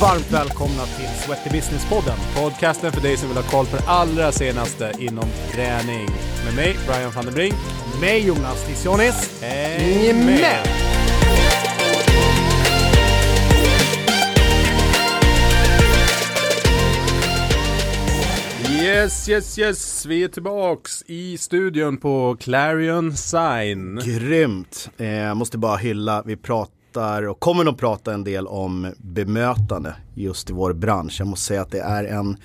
varmt välkomna till Sweaty Business-podden. Podcasten för dig som vill ha koll på det allra senaste inom träning. Med mig, Brian van den Brink. Med mig Jonas Tissionis. Häng med! Yes, yes, yes. Vi är tillbaks i studion på Clarion Sign. Grymt. Eh, måste bara hylla, vi pratar och kommer nog prata en del om bemötande just i vår bransch. Jag måste säga att det är en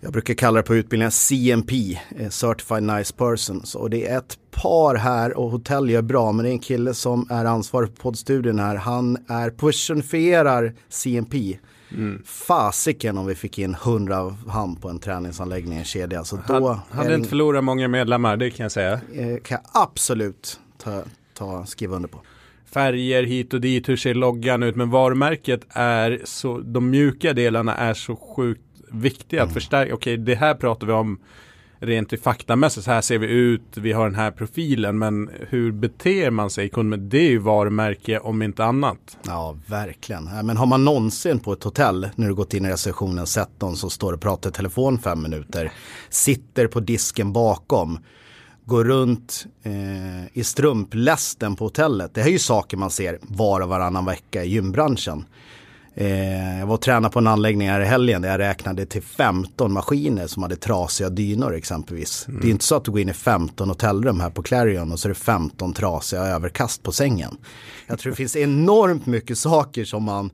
jag brukar kalla det på utbildningen CMP, eh, Certified Nice Person. Och det är ett par här och hotell gör bra, men det är en kille som är ansvarig för poddstudien här. Han är personifierar CMP. Mm. Fasiken om vi fick in hundra hand på en träningsanläggning i en kedja. Så då Han hade inte förlorat många medlemmar, det kan jag säga. Eh, kan jag absolut ta, ta, skriva under på. Färger hit och dit, hur ser loggan ut? Men varumärket är så, de mjuka delarna är så sjukt viktiga mm. att förstärka. Okej, det här pratar vi om rent i faktamässigt, så här ser vi ut, vi har den här profilen, men hur beter man sig i kunden? Det är ju varumärke om inte annat. Ja, verkligen. Men har man någonsin på ett hotell, när du gått in i receptionen, sett någon som står och pratar i telefon fem minuter, sitter på disken bakom, går runt eh, i strumplästen på hotellet. Det här är ju saker man ser var och varannan vecka i gymbranschen. Eh, jag var och tränade på en anläggning här i helgen där jag räknade till 15 maskiner som hade trasiga dynor exempelvis. Mm. Det är inte så att du går in i 15 hotellrum här på Clarion och så är det 15 trasiga överkast på sängen. Jag tror det finns enormt mycket saker som man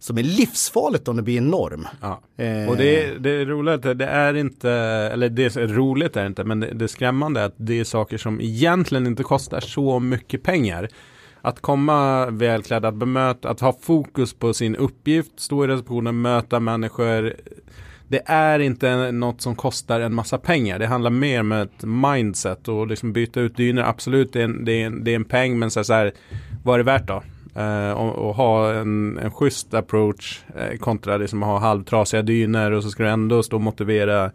som är livsfarligt om det blir en norm. Ja. Eh. Och det är, det är roligt, det är inte, eller det är roligt är det inte, men det, det är skrämmande att det är saker som egentligen inte kostar så mycket pengar att komma välklädd, att bemöta, att ha fokus på sin uppgift, stå i receptionen, möta människor. Det är inte något som kostar en massa pengar. Det handlar mer om ett mindset och liksom byta ut dynor. Absolut, det är en, det är en, det är en peng, men så, här, vad är det värt då? Uh, och, och, ha en, en schysst approach uh, kontra liksom att ha halvtrasiga dynor och så ska du ändå stå och motivera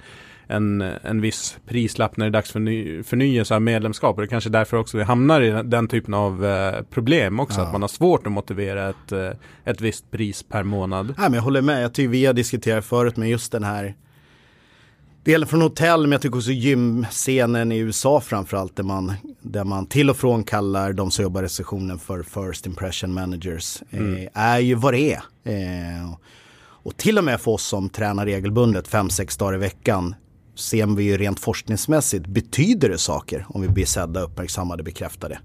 en, en viss prislapp när det är dags för ny, förnyelse av medlemskap. Och det är kanske därför också vi hamnar i den typen av eh, problem också. Ja. Att man har svårt att motivera ett, eh, ett visst pris per månad. Ja, men jag håller med, jag tycker vi har diskuterat förut med just den här delen från hotell, men jag tycker också gymscenen i USA framförallt, där man, där man till och från kallar de som jobbar i receptionen för first impression managers, mm. eh, är ju vad det är. Eh, och till och med för oss som tränar regelbundet fem sex dagar i veckan ser vi ju rent forskningsmässigt, betyder det saker om vi blir sedda, uppmärksammade, bekräftade.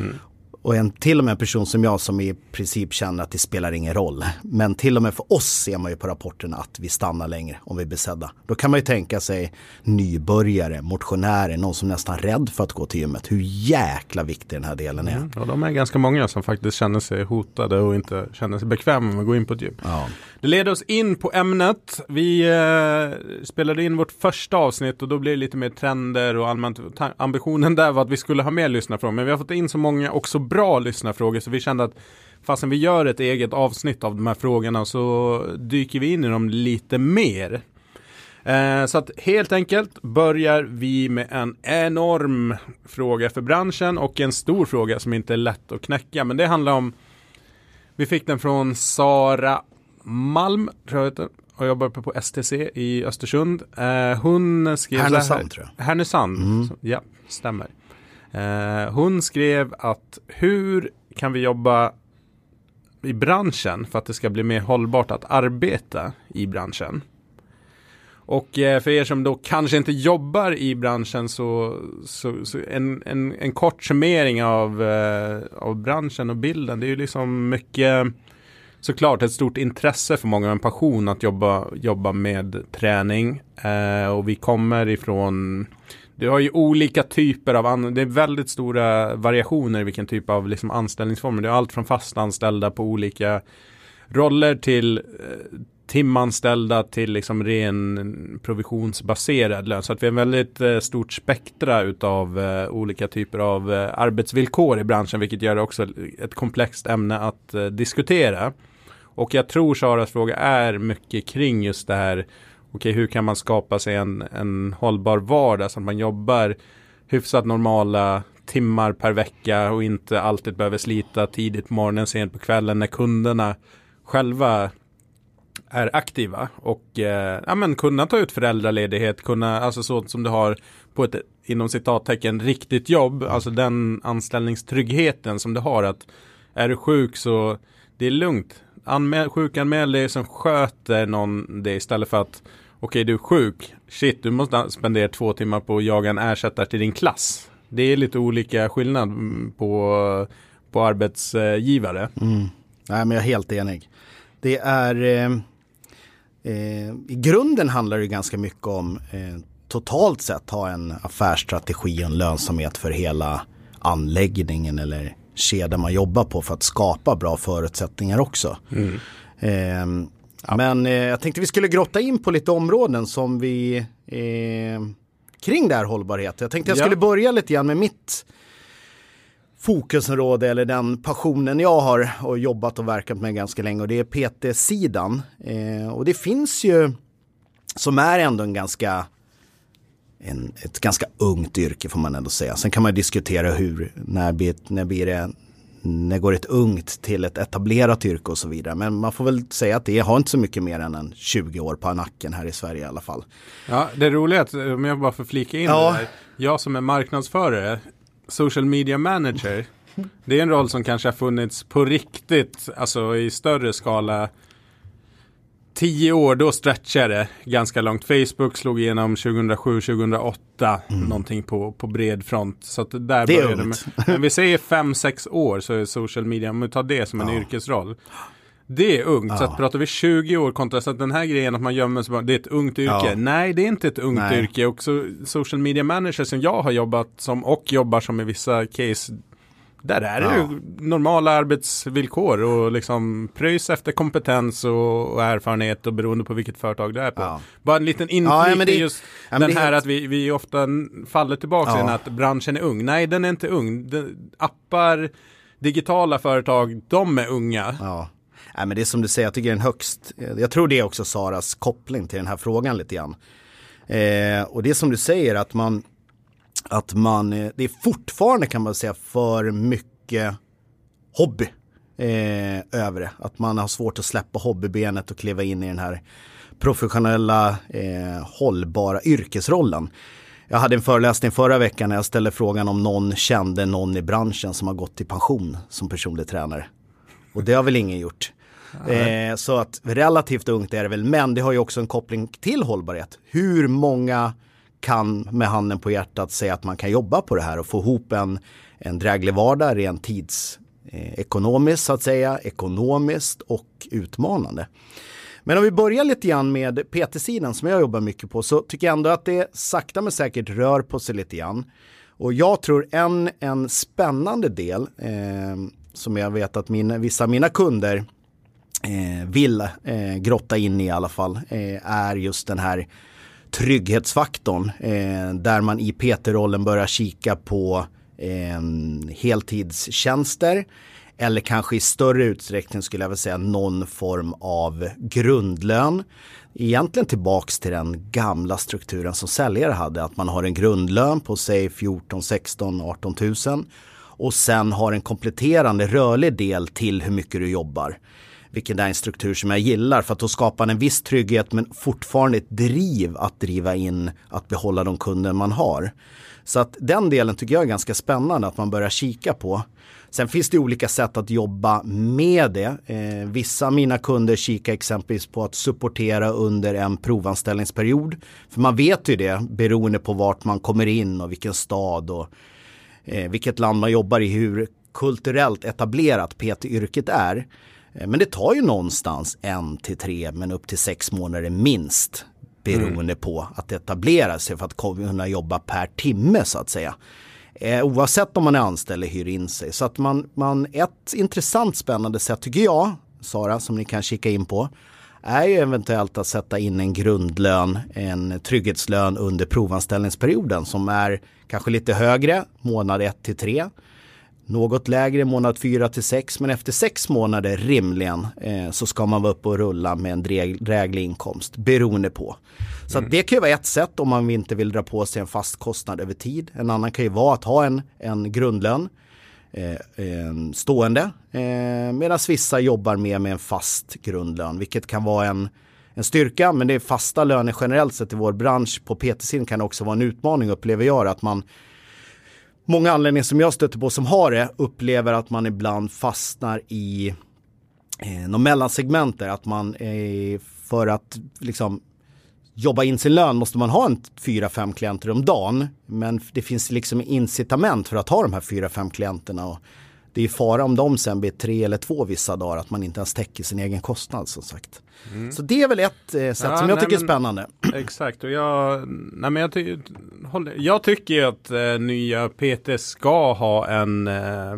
Mm. Och en, till och med en person som jag som i princip känner att det spelar ingen roll. Men till och med för oss ser man ju på rapporterna att vi stannar längre om vi är besedda. Då kan man ju tänka sig nybörjare, motionärer, någon som är nästan rädd för att gå till gymmet. Hur jäkla viktig den här delen är. Mm, och de är ganska många som faktiskt känner sig hotade och inte känner sig bekväma med att gå in på ett gym. Ja. Det leder oss in på ämnet. Vi eh, spelade in vårt första avsnitt och då blev det lite mer trender och allmänt. Ambitionen där var att vi skulle ha mer lyssnarfrågor. Men vi har fått in så många och så bra lyssnarfrågor så vi kände att fastän vi gör ett eget avsnitt av de här frågorna så dyker vi in i dem lite mer. Eh, så att helt enkelt börjar vi med en enorm fråga för branschen och en stor fråga som inte är lätt att knäcka. Men det handlar om vi fick den från Sara Malm, tror jag heter, och jobbar på STC i Östersund. Eh, hon skrev Härnösand tror jag. Härnösand, mm. ja, stämmer. Eh, hon skrev att hur kan vi jobba i branschen för att det ska bli mer hållbart att arbeta i branschen? Och eh, för er som då kanske inte jobbar i branschen så, så, så en, en, en, kort summering av, eh, av branschen och bilden. Det är ju liksom mycket såklart ett stort intresse för många, en passion att jobba, jobba med träning. Eh, och vi kommer ifrån du har ju olika typer av, det är väldigt stora variationer i vilken typ av liksom anställningsformer. Det är allt från fast anställda på olika roller till eh, timanställda till liksom ren provisionsbaserad lön. Så att vi har en väldigt eh, stort spektra utav eh, olika typer av eh, arbetsvillkor i branschen, vilket gör det också ett komplext ämne att eh, diskutera. Och jag tror Saras fråga är mycket kring just det här okej, hur kan man skapa sig en, en hållbar vardag så att man jobbar hyfsat normala timmar per vecka och inte alltid behöver slita tidigt på morgonen, sent på kvällen när kunderna själva är aktiva och eh, ja, men kunna ta ut föräldraledighet, kunna, alltså sånt som du har på ett inom citattecken riktigt jobb, alltså den anställningstryggheten som du har att är du sjuk så det är lugnt. Anmäl, sjukanmäl dig som sköter någon det istället för att okej du är sjuk, shit du måste spendera två timmar på att jaga en ersättare till din klass. Det är lite olika skillnad på, på arbetsgivare. Mm. Nej men jag är helt enig. Det är eh, eh, i grunden handlar det ganska mycket om eh, totalt sett ha en affärsstrategi och en lönsamhet för hela anläggningen eller kedjan man jobbar på för att skapa bra förutsättningar också. Mm. Ja. Men eh, jag tänkte vi skulle grotta in på lite områden som vi eh, kring det här hållbarhet. Jag tänkte jag skulle ja. börja lite grann med mitt fokusområde eller den passionen jag har och jobbat och verkat med ganska länge och det är PT-sidan. Eh, och det finns ju som är ändå en ganska en, ett ganska ungt yrke får man ändå säga. Sen kan man diskutera hur, när blir, när blir det, när går ett ungt till ett etablerat yrke och så vidare. Men man får väl säga att det har inte så mycket mer än en 20 år på nacken här i Sverige i alla fall. Ja, det är roligt att, om jag bara får flika in ja. där. Jag som är marknadsförare, social media manager, det är en roll som kanske har funnits på riktigt, alltså i större skala tio år, då stretchar det ganska långt. Facebook slog igenom 2007-2008, mm. någonting på, på bred front. Så att där det började med. Men vi säger fem sex år så är social media, om vi tar det som en ja. yrkesroll. Det är ungt, ja. så att pratar vi 20 år kontra så att den här grejen att man gömmer sig, det är ett ungt yrke. Ja. Nej, det är inte ett ungt Nej. yrke. Och social media manager som jag har jobbat som och jobbar som i vissa case, där är det ja. ju normala arbetsvillkor och liksom pröjs efter kompetens och, och, erfarenhet och beroende på vilket företag det är på. Ja. Bara en liten inflik ja, det, just den här helt... att vi, vi ofta faller tillbaka ja. i att branschen är ung. Nej, den är inte ung. Den, appar, digitala företag, de är unga. Ja. Nej, men det är som du säger, jag tycker det är en högst, jag tror det är också Saras koppling till den här frågan lite grann. Eh, och det är som du säger att man att man, det är fortfarande kan man säga för mycket hobby eh, över det. Att man har svårt att släppa hobbybenet och kliva in i den här professionella, eh, hållbara yrkesrollen. Jag hade en föreläsning förra veckan när jag ställde frågan om någon kände någon i branschen som har gått i pension som personlig tränare. Och det har väl ingen gjort. Eh, så att relativt ungt är det väl, men det har ju också en koppling till hållbarhet. Hur många kan med handen på hjärtat säga att man kan jobba på det här och få ihop en, en dräglig vardag rent tidsekonomiskt eh, så att säga, ekonomiskt och utmanande. Men om vi börjar lite grann med PT-sidan som jag jobbar mycket på så tycker jag ändå att det sakta men säkert rör på sig lite grann. Och jag tror en, en spännande del eh, som jag vet att mina, vissa av mina kunder eh, vill eh, grotta in i i alla fall eh, är just den här trygghetsfaktorn eh, där man i PT-rollen börjar kika på eh, heltidstjänster eller kanske i större utsträckning skulle jag vilja säga någon form av grundlön. Egentligen tillbaks till den gamla strukturen som säljare hade, att man har en grundlön på säg 14, 16, 18 000 och sen har en kompletterande rörlig del till hur mycket du jobbar vilken är en struktur som jag gillar för att då skapar en viss trygghet men fortfarande ett driv att driva in att behålla de kunder man har. Så att den delen tycker jag är ganska spännande att man börjar kika på. Sen finns det olika sätt att jobba med det. Eh, vissa av mina kunder kikar exempelvis på att supportera under en provanställningsperiod. För man vet ju det beroende på vart man kommer in och vilken stad och eh, vilket land man jobbar i, hur kulturellt etablerat PT-yrket är. Eh, men det tar ju någonstans en till tre men upp till sex månader minst beroende mm. på att etablera sig för att kunna jobba per timme så att säga. Eh, oavsett om man är anställd eller hyr in sig. Så att man, man, ett intressant spännande sätt tycker jag, Sara, som ni kan kika in på, är ju eventuellt att sätta in en grundlön, en trygghetslön under provanställningsperioden som är kanske lite högre, månad 1 till 3 något lägre månad 4 till 6 men efter 6 månader rimligen eh, så ska man vara uppe och rulla med en dräglig inkomst beroende på. Så mm. det kan ju vara ett sätt om man inte vill dra på sig en fast kostnad över tid. En annan kan ju vara att ha en, en grundlön eh, stående eh, medan vissa jobbar mer med en fast grundlön vilket kan vara en en styrka, men det är fasta löner generellt sett i vår bransch. På PT-sidan kan också vara en utmaning upplever jag att man Många anledningar som jag stöter på som har det upplever att man ibland fastnar i eh, någon mellansegment där, att man eh, för att liksom jobba in sin lön måste man ha en fyra, fem klienter om dagen. Men det finns liksom incitament för att ha de här fyra, fem klienterna. Och det är fara om de sen blir tre eller två vissa dagar att man inte ens täcker sin egen kostnad som sagt. Mm. Så det är väl ett eh, sätt ja, som jag nej, tycker men, är spännande. Exakt och jag, nej, men jag, ty jag tycker att eh, nya PT ska ha en eh,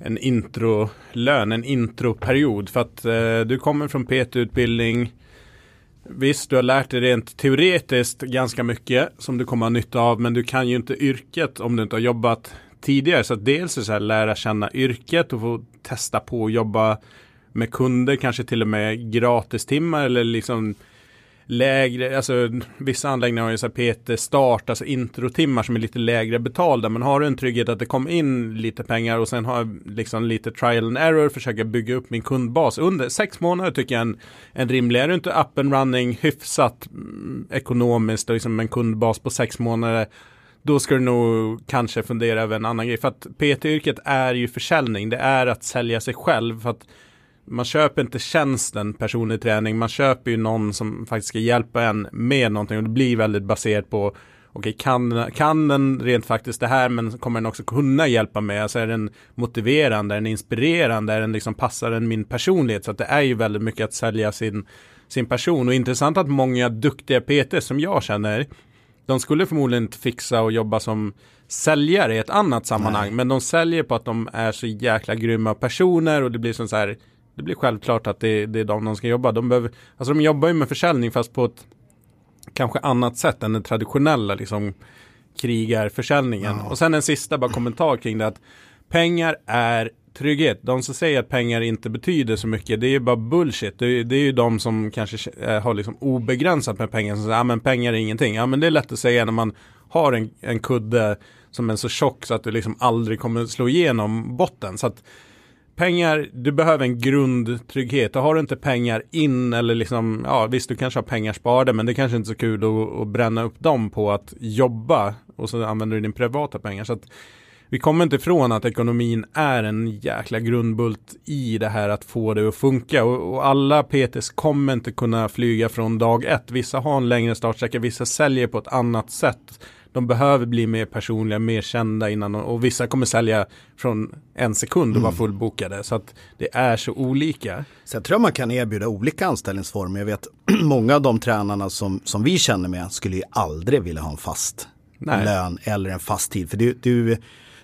en introlön, en introperiod för att eh, du kommer från PT-utbildning Visst, du har lärt dig rent teoretiskt ganska mycket som du kommer ha nytta av, men du kan ju inte yrket om du inte har jobbat tidigare. Så att dels är så här, lära känna yrket och få testa på att jobba med kunder, kanske till och med gratistimmar eller liksom lägre, alltså vissa anläggningar har ju så här PT start, alltså introtimmar som är lite lägre betalda. Men har du en trygghet att det kommer in lite pengar och sen har liksom lite trial and error, försöka bygga upp min kundbas. Under sex månader tycker jag en, en rimlig, är du inte up and running hyfsat mm, ekonomiskt och liksom en kundbas på sex månader då ska du nog kanske fundera över en annan grej. För att PT-yrket är ju försäljning. Det är att sälja sig själv. För att man köper inte tjänsten personlig träning. Man köper ju någon som faktiskt ska hjälpa en med någonting. Och det blir väldigt baserat på Okej, kan, kan den rent faktiskt det här men kommer den också kunna hjälpa mig? Alltså är den motiverande, är den inspirerande, är den liksom passar den min personlighet? Så att det är ju väldigt mycket att sälja sin, sin person och intressant att många duktiga PT som jag känner de skulle förmodligen inte fixa och jobba som säljare i ett annat sammanhang. Nej. Men de säljer på att de är så jäkla grymma personer och det blir som så här. Det blir självklart att det, det är de de ska jobba. De, behöver, alltså de jobbar ju med försäljning fast på ett kanske annat sätt än den traditionella liksom krigarförsäljningen. Ja. Och sen en sista bara kommentar kring det att pengar är trygghet. De som säger att pengar inte betyder så mycket, det är ju bara bullshit. Det är, det är ju de som kanske eh, har liksom obegränsat med pengar som säger, ja men pengar är ingenting. Ja men det är lätt att säga när man har en, en kudde som är så tjock så att du liksom aldrig kommer slå igenom botten. Så att pengar, du behöver en grundtrygghet. Och har du inte pengar in eller liksom, ja visst du kanske har pengar sparade men det kanske inte är så kul att, att bränna upp dem på att jobba och så använder du din privata pengar. Så att vi kommer inte ifrån att ekonomin är en jäkla grundbult i det här att få det att funka och, och alla PTs kommer inte kunna flyga från dag ett. Vissa har en längre startsträcka, vissa säljer på ett annat sätt. De behöver bli mer personliga, mer kända innan och vissa kommer sälja från en sekund och vara mm. fullbokade. Så att det är så olika. Sen tror jag man kan erbjuda olika anställningsformer. Jag vet många av de tränarna som, som vi känner med skulle ju aldrig vilja ha en fast Nej. lön eller en fast tid. För du, du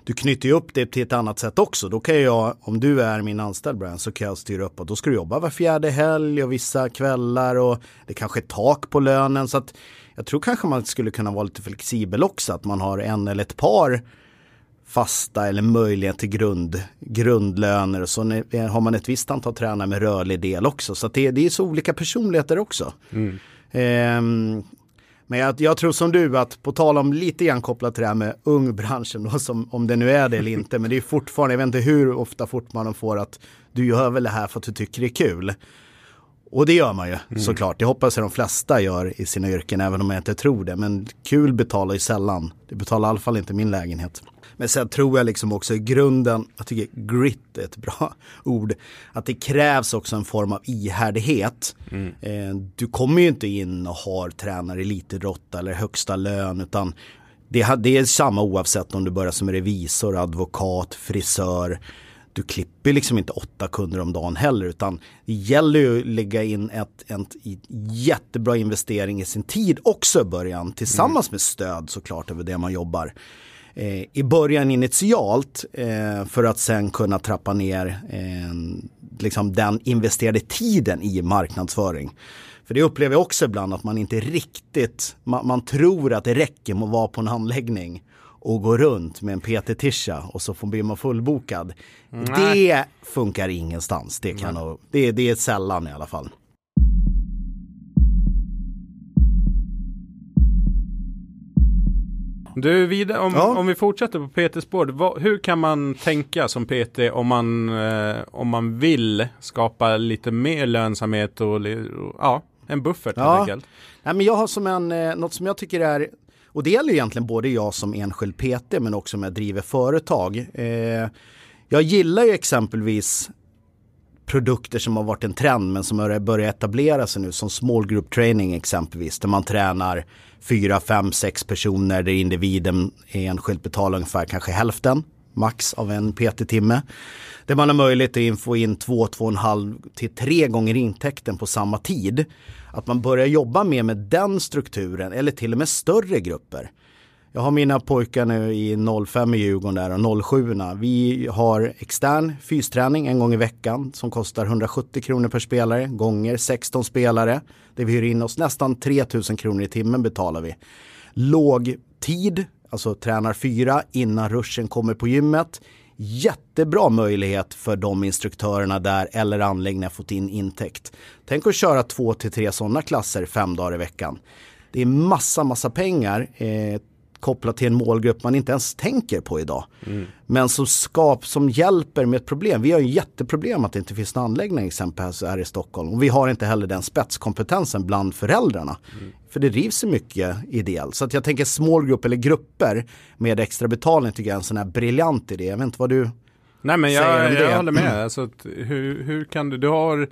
du knyter ju upp det till ett annat sätt också. Då kan jag, om du är min anställd Brian, så kan jag styra upp och då ska du jobba var fjärde helg och vissa kvällar och det kanske är tak på lönen. Så att jag tror kanske man skulle kunna vara lite flexibel också, att man har en eller ett par fasta eller möjlighet till grund, grundlöner och så har man ett visst antal tränare med rörlig del också. Så det, det är så olika personligheter också. Mm. Um, men jag, jag, tror som du att på tal om lite grann kopplat till det här med ungbranschen då, som, om det nu är det eller inte, men det är fortfarande, jag vet inte hur ofta fort man får att du gör väl det här för att du tycker det är kul. Och det gör man ju mm. såklart. Det hoppas jag de flesta gör i sina yrken, även om jag inte tror det. Men kul betalar ju sällan. Det betalar i alla fall inte min lägenhet. Men sen tror jag liksom också i grunden, jag tycker grit är ett bra ord, att det krävs också en form av ihärdighet. Mm. Eh, du kommer ju inte in och har tränare elitidrott eller högsta lön utan det, är samma oavsett om du börjar som revisor, advokat, frisör. Du klipper liksom inte åtta kunder om dagen heller utan det gäller ju att lägga in ett, ett jättebra investering i sin tid också i början tillsammans mm. med stöd såklart över det man jobbar i början initialt eh, för att sen kunna trappa ner eh, liksom den investerade tiden i marknadsföring. För det upplever jag också ibland att man inte riktigt, man, man tror att det räcker med att vara på en handläggning och gå runt med en PT-tisha och så får blir man fullbokad. Nej. Det funkar ingenstans. Det, kan det, det är sällan i alla fall. Du, vidare, om, ja. om vi fortsätter på PT spår, vad, hur kan man tänka som PT om man, eh, om man vill skapa lite mer lönsamhet och, och ja, En buffert Ja. helt enkelt. Nej, men jag har som en, eh, något som jag tycker är, och det gäller egentligen både jag som enskild PT men också om jag driver företag. Eh, jag gillar ju exempelvis produkter som har varit en trend men som har börjat etablera sig nu som small group training exempelvis där man tränar fyra, fem, sex personer där individen enskilt betalar ungefär kanske hälften max av en PT-timme. Där man har möjlighet att få in två, två och en halv till tre gånger intäkten på samma tid. Att man börjar jobba mer med den strukturen eller till och med större grupper. Jag har mina pojkar nu i 05 i Djurgården där och 07 Vi har extern fysträning en gång i veckan som kostar 170 kronor per spelare gånger 16 spelare. Det vi hyr in oss nästan 3000 kronor i timmen betalar vi. Låg tid, alltså tränar fyra innan ruschen kommer på gymmet. Jättebra möjlighet för de instruktörerna där eller anläggningar fått in intäkt. Tänk att köra två till tre sådana klasser fem dagar i veckan. Det är massa, massa pengar eh, kopplat till en målgrupp man inte ens tänker på idag. Men som skap, som hjälper med ett problem. Vi har ju jätteproblem att det inte finns någon anläggning exempelvis här i Stockholm. Och vi har inte heller den spetskompetensen bland föräldrarna. För det rivs så mycket ideellt. Så att jag tänker small group eller grupper med extra betalning tycker jag är en sån här briljant idé. Jag vet inte vad du Nej men jag, jag det. håller med. Alltså, hur, hur kan du, du har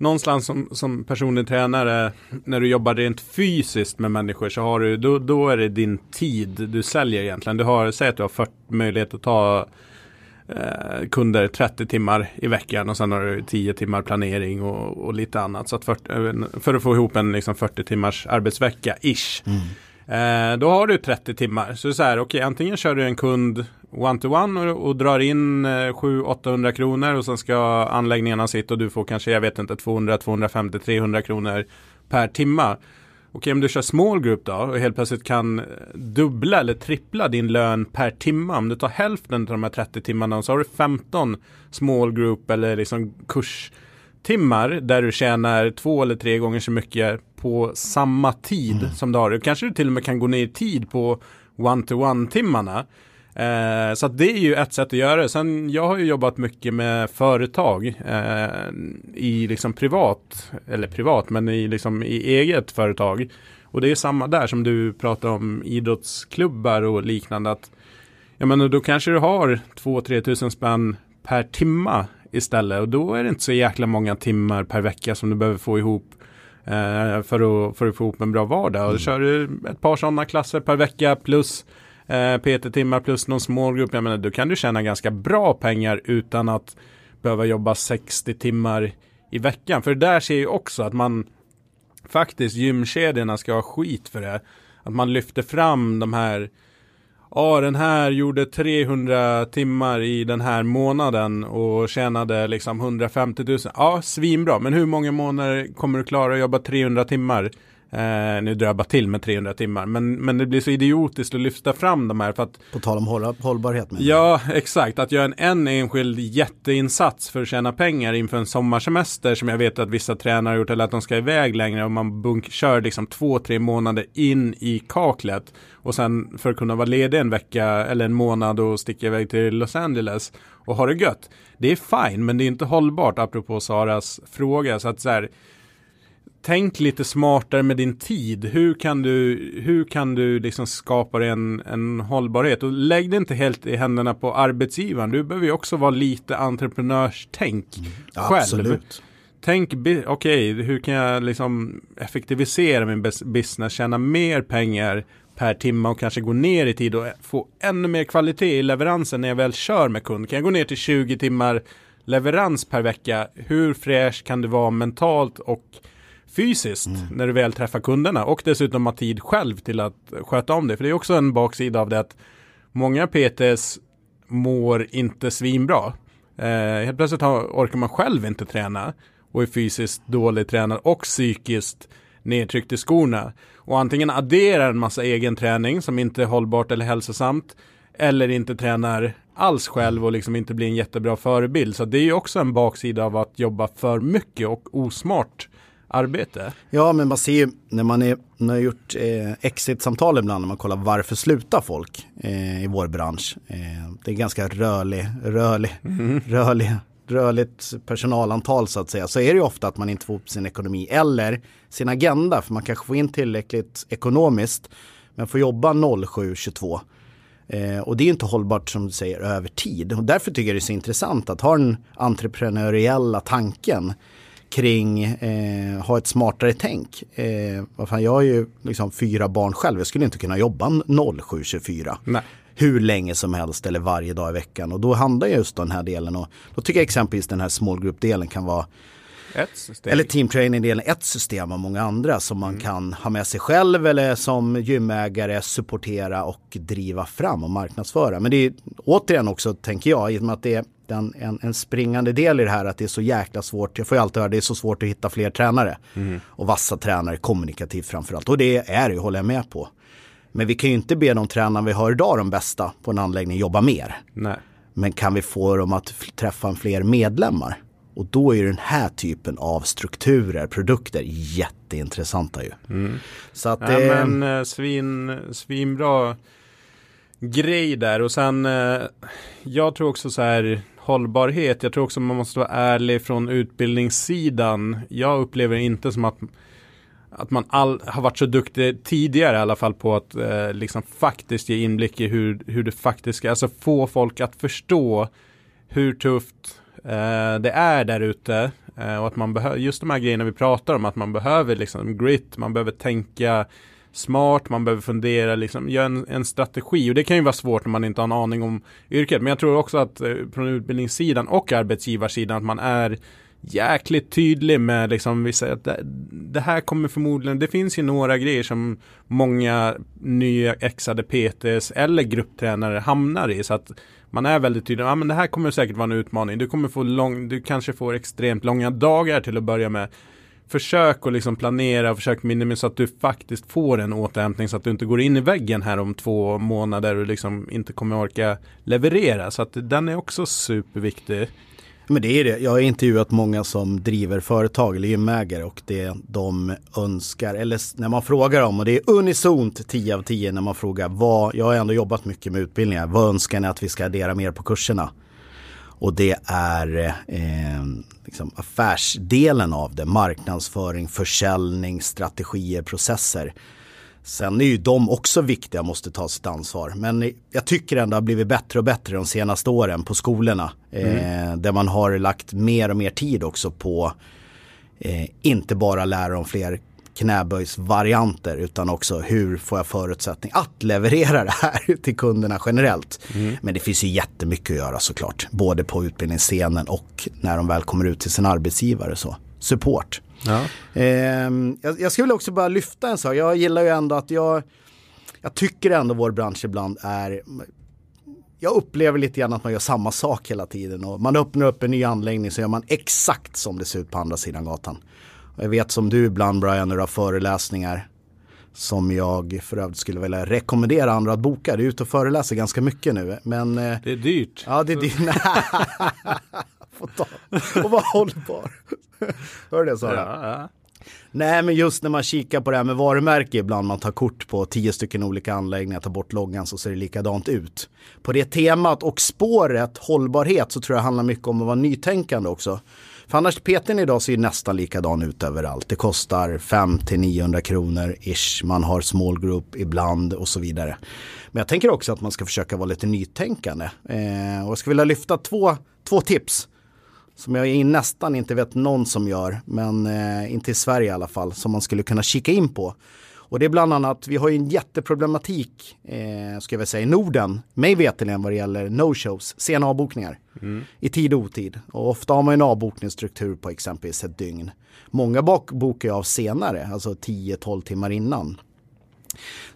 någonstans som, som personlig tränare, när du jobbar rent fysiskt med människor så har du, då, då är det din tid du säljer egentligen. Du har, säg att du har 40, möjlighet att ta eh, kunder 30 timmar i veckan och sen har du 10 timmar planering och, och lite annat. Så att 40, eh, för att få ihop en liksom 40 timmars arbetsvecka, ish. Eh, då har du 30 timmar. Så det är så här, okej, antingen kör du en kund one-to-one och, och drar in eh, 700-800 kronor och sen ska anläggningarna sitta och du får kanske, jag vet inte, 200, 250, 300 kronor per timma. Okej, om du kör small group då och helt plötsligt kan eh, dubbla eller trippla din lön per timma. Om du tar hälften av de här 30 timmarna så har du 15 small group eller liksom kurstimmar där du tjänar två eller tre gånger så mycket på samma tid som du har. Kanske du till och med kan gå ner i tid på one-to-one timmarna. Eh, så det är ju ett sätt att göra det. Sen jag har ju jobbat mycket med företag eh, i liksom privat, eller privat, men i, liksom i eget företag. Och det är samma där som du pratar om idrottsklubbar och liknande. Att, jag menar, då kanske du har 2-3 tusen spänn per timma istället. Och då är det inte så jäkla många timmar per vecka som du behöver få ihop eh, för, att, för att få ihop en bra vardag. Och då kör du ett par sådana klasser per vecka plus eh, PT-timmar plus någon smågrupp. Jag menar, då kan du tjäna ganska bra pengar utan att behöva jobba 60 timmar i veckan. För det där ser ju också att man faktiskt gymkedjorna ska ha skit för det. Att man lyfter fram de här Ja, den här gjorde 300 timmar i den här månaden och tjänade liksom 150 000. Ja, svinbra. Men hur många månader kommer du klara att jobba 300 timmar? Eh, nu drar jag bara till med 300 timmar. Men, men det blir så idiotiskt att lyfta fram de här för att På tal om håll, hållbarhet. Men. Ja, exakt. Att göra en, en enskild jätteinsats för att tjäna pengar inför en sommarsemester som jag vet att vissa tränare har gjort eller att de ska iväg längre och man bunk, kör liksom två, tre månader in i kaklet och sen för att kunna vara ledig en vecka eller en månad och sticka iväg till Los Angeles och ha det gött. Det är fine, men det är inte hållbart apropå Saras fråga. Så att så här, tänk lite smartare med din tid. Hur kan du, hur kan du liksom skapa en, en hållbarhet? Och lägg det inte helt i händerna på arbetsgivaren. Du behöver ju också vara lite entreprenörstänk själv. Absolut. Tänk, okej, hur kan jag liksom effektivisera min bus- business, tjäna mer pengar per timme och kanske gå ner i tid och få ännu mer kvalitet i leveransen när jag väl kör med kund. Kan jag gå ner till 20 timmar leverans per vecka? Hur fräsch kan du vara mentalt och fysiskt när du väl träffar kunderna och dessutom ha tid själv till att sköta om det. För det är också en baksida av det att många PTs mår inte svinbra. Eh, helt plötsligt har, orkar man själv inte träna och är fysiskt dåligt tränad och psykiskt nedtryckt i skorna. Och antingen adderar en massa egen träning som inte är hållbart eller hälsosamt eller inte tränar alls själv och liksom inte blir en jättebra förebild. Så det är ju också en baksida av att jobba för mycket och osmart arbete. Ja, men man ser ju när man är, när man har gjort eh, exit-samtal ibland när man kollar varför slutar folk eh, i vår bransch. Eh, det är ganska rörlig, rörlig, rörlig, rörligt personalantal så att säga så är det ju ofta att man inte får upp sin ekonomi eller sin agenda för man kanske får in tillräckligt ekonomiskt men får jobba 07-22. Eh, och det är inte hållbart som du säger över tid och därför tycker jag det är så intressant att ha den entreprenöriella tanken kring eh, ha ett smartare tänk. Eh, fan, jag har ju liksom fyra barn själv, jag skulle inte kunna jobba 07-24. Nej hur länge som helst eller varje dag i veckan. Och då handlar just den här delen och då tycker jag exempelvis den här small group-delen kan vara eller team training-delen ett system av många andra som man mm. kan ha med sig själv eller som gymägare supportera och driva fram och marknadsföra. Men det är återigen också, tänker jag, i och med att det är en, en, en, springande del i det här att det är så jäkla svårt. Jag får ju alltid höra det är så svårt att hitta fler tränare. Mm. Och vassa tränare kommunikativt framförallt. Och det är det, håller jag med på. Men vi kan ju inte be de tränare vi har idag, de bästa på en anläggning, jobba mer. Nej. Men kan vi få dem att träffa fler medlemmar? Och då är den här typen av strukturer, produkter jätteintressanta ju. Mm. Så att det... Ja, men eh, svin, svinbra grej där och sen eh, jag tror också så här hållbarhet. Jag tror också man måste vara ärlig från utbildningssidan. Jag upplever inte som att att man all, har varit så duktig tidigare i alla fall på att eh, liksom faktiskt ge inblick i hur, hur det faktiska, alltså få folk att förstå hur tufft eh, Eh, det är där ute eh, och att man behöver, just de här grejerna vi pratar om, att man behöver liksom grit, man behöver tänka smart, man behöver fundera, liksom, göra en, en, strategi och det kan ju vara svårt när man inte har en aning om yrket. Men jag tror också att eh, från utbildningssidan och arbetsgivarsidan att man är jäkligt tydlig med liksom vi säger att det, det, här kommer förmodligen, det finns ju några grejer som många nya exade PTs eller grupptränare hamnar i så att man är väldigt tydlig, ja men det här kommer säkert vara en utmaning, du kommer få lång, du kanske får extremt långa dagar till att börja med försök att liksom planera och försök minimera så att du faktiskt får en återhämtning så att du inte går in i väggen här om två månader och liksom inte kommer orka leverera. Så att den är också superviktig. Men det är det. Jag har intervjuat många som driver företag eller gymägare och det de önskar, eller när man frågar dem och det är unisont 10 av 10 när man frågar vad, jag har ändå jobbat mycket med utbildningar, vad önskar ni att vi ska addera mer på kurserna? Och det är eh, liksom affärsdelen av det, marknadsföring, försäljning, strategier, processer. Sen är ju de också viktiga och måste ta sitt ansvar. Men jag tycker ändå att det har blivit bättre och bättre de senaste åren på skolorna. Mm. Eh, där man har lagt mer och mer tid också på eh, inte bara lära om fler knäböjsvarianter utan också hur får jag förutsättning att leverera det här till kunderna generellt. Mm. Men det finns ju jättemycket att göra såklart. Både på utbildningsscenen och när de väl kommer ut till sin arbetsgivare. Så. Support. Ja. Eh, jag, jag skulle också bara lyfta en sak. Jag gillar ju ändå att jag, jag tycker ändå vår bransch ibland är jag upplever lite grann att man gör samma sak hela tiden och man öppnar upp en ny anläggning så gör man exakt som det ser ut på andra sidan gatan. Och jag vet som du ibland Brian när du har föreläsningar som jag för övrigt skulle vilja rekommendera andra att boka. Du är ute och föreläser ganska mycket nu. Men, eh, det är dyrt. Ja, det är dyrt. Få ta. Och vara hållbar. Hör det Sara? Ja, ja. Nej men just när man kikar på det här med varumärke ibland man tar kort på tio stycken olika anläggningar, tar bort loggan så ser det likadant ut. På det temat och spåret hållbarhet så tror jag handlar mycket om att vara nytänkande också. För annars PTn idag ser ju nästan likadan ut överallt. Det kostar 5-900 kronor ish. Man har small group ibland och så vidare. Men jag tänker också att man ska försöka vara lite nytänkande. Eh, och jag skulle vilja lyfta två, två tips som jag nästan inte vet någon som gör, men eh, inte i Sverige i alla fall, som man skulle kunna kika in på. Och det är bland annat, vi har ju en jätteproblematik, eh, ska jag säga, i Norden, mig veterligen vad det gäller no-shows, sena avbokningar. Mm. I tid och otid. Och ofta har man en avbokningsstruktur på exempelvis ett dygn. Många bokar ju av senare, alltså 10-12 timmar innan.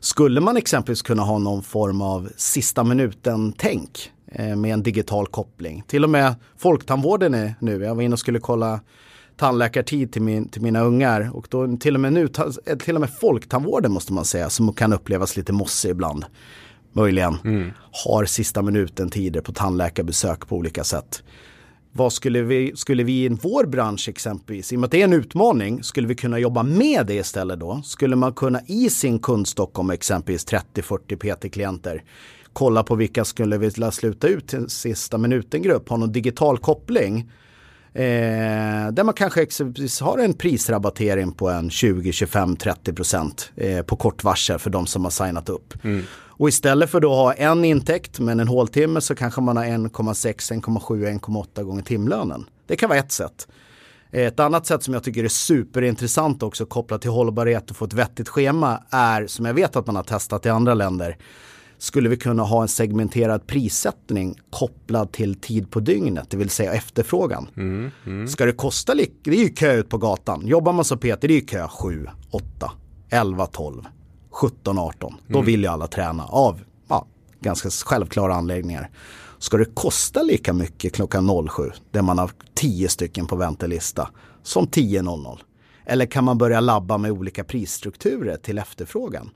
Skulle man exempelvis kunna ha någon form av sista minuten-tänk med en digital koppling. Till och med Folktandvården är nu, jag var inne och skulle kolla tandläkartid till, min, till mina ungar och då till och med nu, eh, till och med Folktandvården måste man säga, som kan upplevas lite mossig ibland, möjligen, mm. har sista minuten tider på tandläkarbesök på olika sätt. Vad skulle vi, skulle vi i vår bransch exempelvis, i och med att det är en utmaning, skulle vi kunna jobba med det istället då? Skulle man kunna i sin kundstock om exempelvis 30-40 PT-klienter kolla på vilka skulle vilja sluta ut till sista minuten-grupp, ha någon digital koppling. Eh, där man kanske exempelvis har en prisrabattering på en 20, 25, 30 procent eh, på kort varsel för de som har signat upp. Mm. Och istället för att ha en intäkt men en håltimme så kanske man har 1,6, 1,7, 1,8 gånger timlönen. Det kan vara ett sätt. Ett annat sätt som jag tycker är superintressant också kopplat till hållbarhet och få ett vettigt schema är, som jag vet att man har testat i andra länder, skulle vi kunna ha en segmenterad prissättning kopplad till tid på dygnet, det vill säga efterfrågan. Mm, mm. Ska det kosta lika, det är ju kö ut på gatan. Jobbar man som Peter, det är ju kö 7, 8, 11, 12, 17, 18. Då mm. vill ju alla träna av ja, ganska självklara anläggningar. Ska det kosta lika mycket klockan 07, där man har 10 stycken på väntelista, som 10.00? Eller kan man börja labba med olika prisstrukturer till efterfrågan?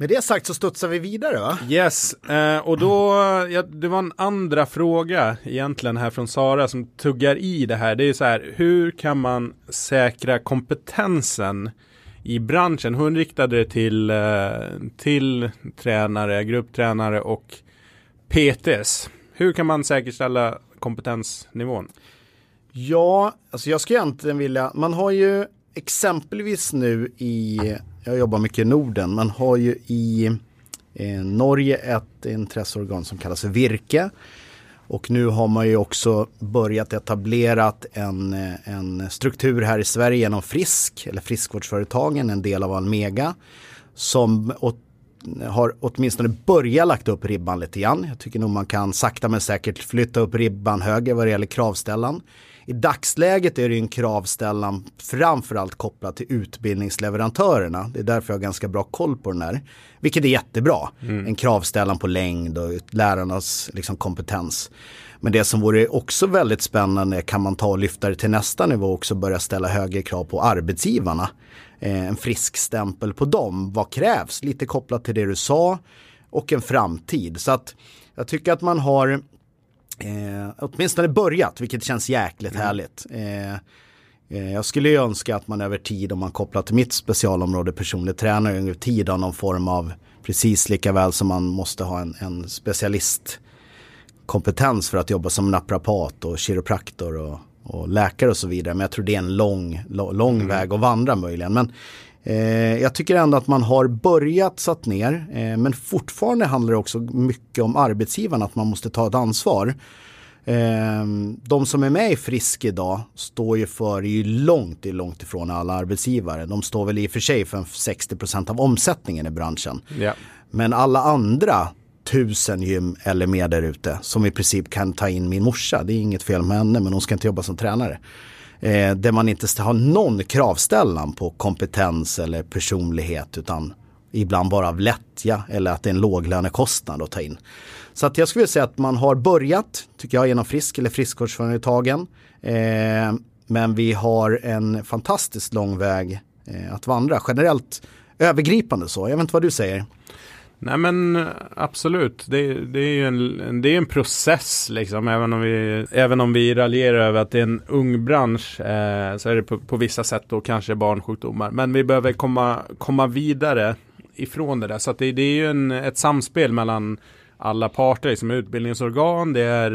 Med det sagt så studsar vi vidare va? Yes, eh, och då, ja, det var en andra fråga egentligen här från Sara som tuggar i det här. Det är så här, hur kan man säkra kompetensen i branschen? Hon riktade det till, eh, till tränare, grupptränare och PTs. Hur kan man säkerställa kompetensnivån? Ja, alltså jag skulle egentligen vilja, man har ju exempelvis nu i jag jobbar mycket i Norden. Man har ju i eh, Norge ett intresseorgan som kallas Virke. Och nu har man ju också börjat etablerat en, eh, en struktur här i Sverige genom Frisk, eller friskvårdsföretagen, en del av Almega. Som åt, har åtminstone börjat lagt upp ribban lite grann. Jag tycker nog man kan sakta men säkert flytta upp ribban högre vad det gäller kravställan. I dagsläget är det en kravställan framförallt kopplat till utbildningsleverantörerna. Det är därför jag har ganska bra koll på den här. Vilket är jättebra. Mm. En kravställan på längd och lärarnas liksom, kompetens. Men det som vore också väldigt spännande kan man ta och lyfta det till nästa nivå och också börja ställa högre krav på arbetsgivarna. Eh, en frisk stämpel på dem. Vad krävs? Lite kopplat till det du sa och en framtid. Så att jag tycker att man har eh, åtminstone börjat, vilket känns jäkligt mm. härligt. Eh, eh, jag skulle ju önska att man över tid, om man kopplar till mitt specialområde personlig tränare, över tid har någon form av, precis lika väl som man måste ha en, en specialistkompetens för att jobba som naprapat och kiropraktor och, och läkare och så vidare. Men jag tror det är en lång, lång mm. väg att vandra möjligen. Men Eh, jag tycker ändå att man har börjat satt ner, eh, men fortfarande handlar det också mycket om arbetsgivarna, att man måste ta ett ansvar. Eh, de som är med i Frisk idag står ju för, är ju långt, långt ifrån alla arbetsgivare. De står väl i och för sig för 60% av omsättningen i branschen. Yeah. Men alla andra tusen gym eller mer där ute som i princip kan ta in min morsa. Det är inget fel med henne men hon ska inte jobba som tränare eh, där man inte har någon kravställan på kompetens eller personlighet utan ibland bara av lättja eller att det är en låglönekostnad att ta in. Så att jag skulle säga att man har börjat, tycker jag, genom Frisk eller friskvårdsföretagen. Eh, men vi har en fantastiskt lång väg eh, att vandra generellt övergripande så. Jag vet inte vad du säger. Nej men absolut, det, det är ju en, det är en process liksom. Även om, vi, även om vi raljerar över att det är en ung bransch eh, så är det på, på, vissa sätt då kanske barnsjukdomar. Men vi behöver komma, komma vidare ifrån det där. Så det, det, är ju en, ett samspel mellan alla parter, liksom utbildningsorgan, det är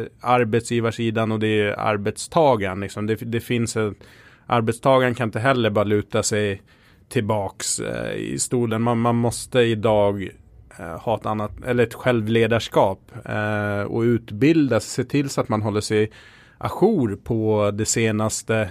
eh, arbetsgivarsidan och det är arbetstagaren. Liksom. Det, det finns ett, arbetstagaren kan inte heller bara luta sig tillbaks eh, i stolen. Man, man måste idag eh, ha ett annat, eller ett självledarskap eh, och utbilda sig, se till så att man håller sig ajour på det senaste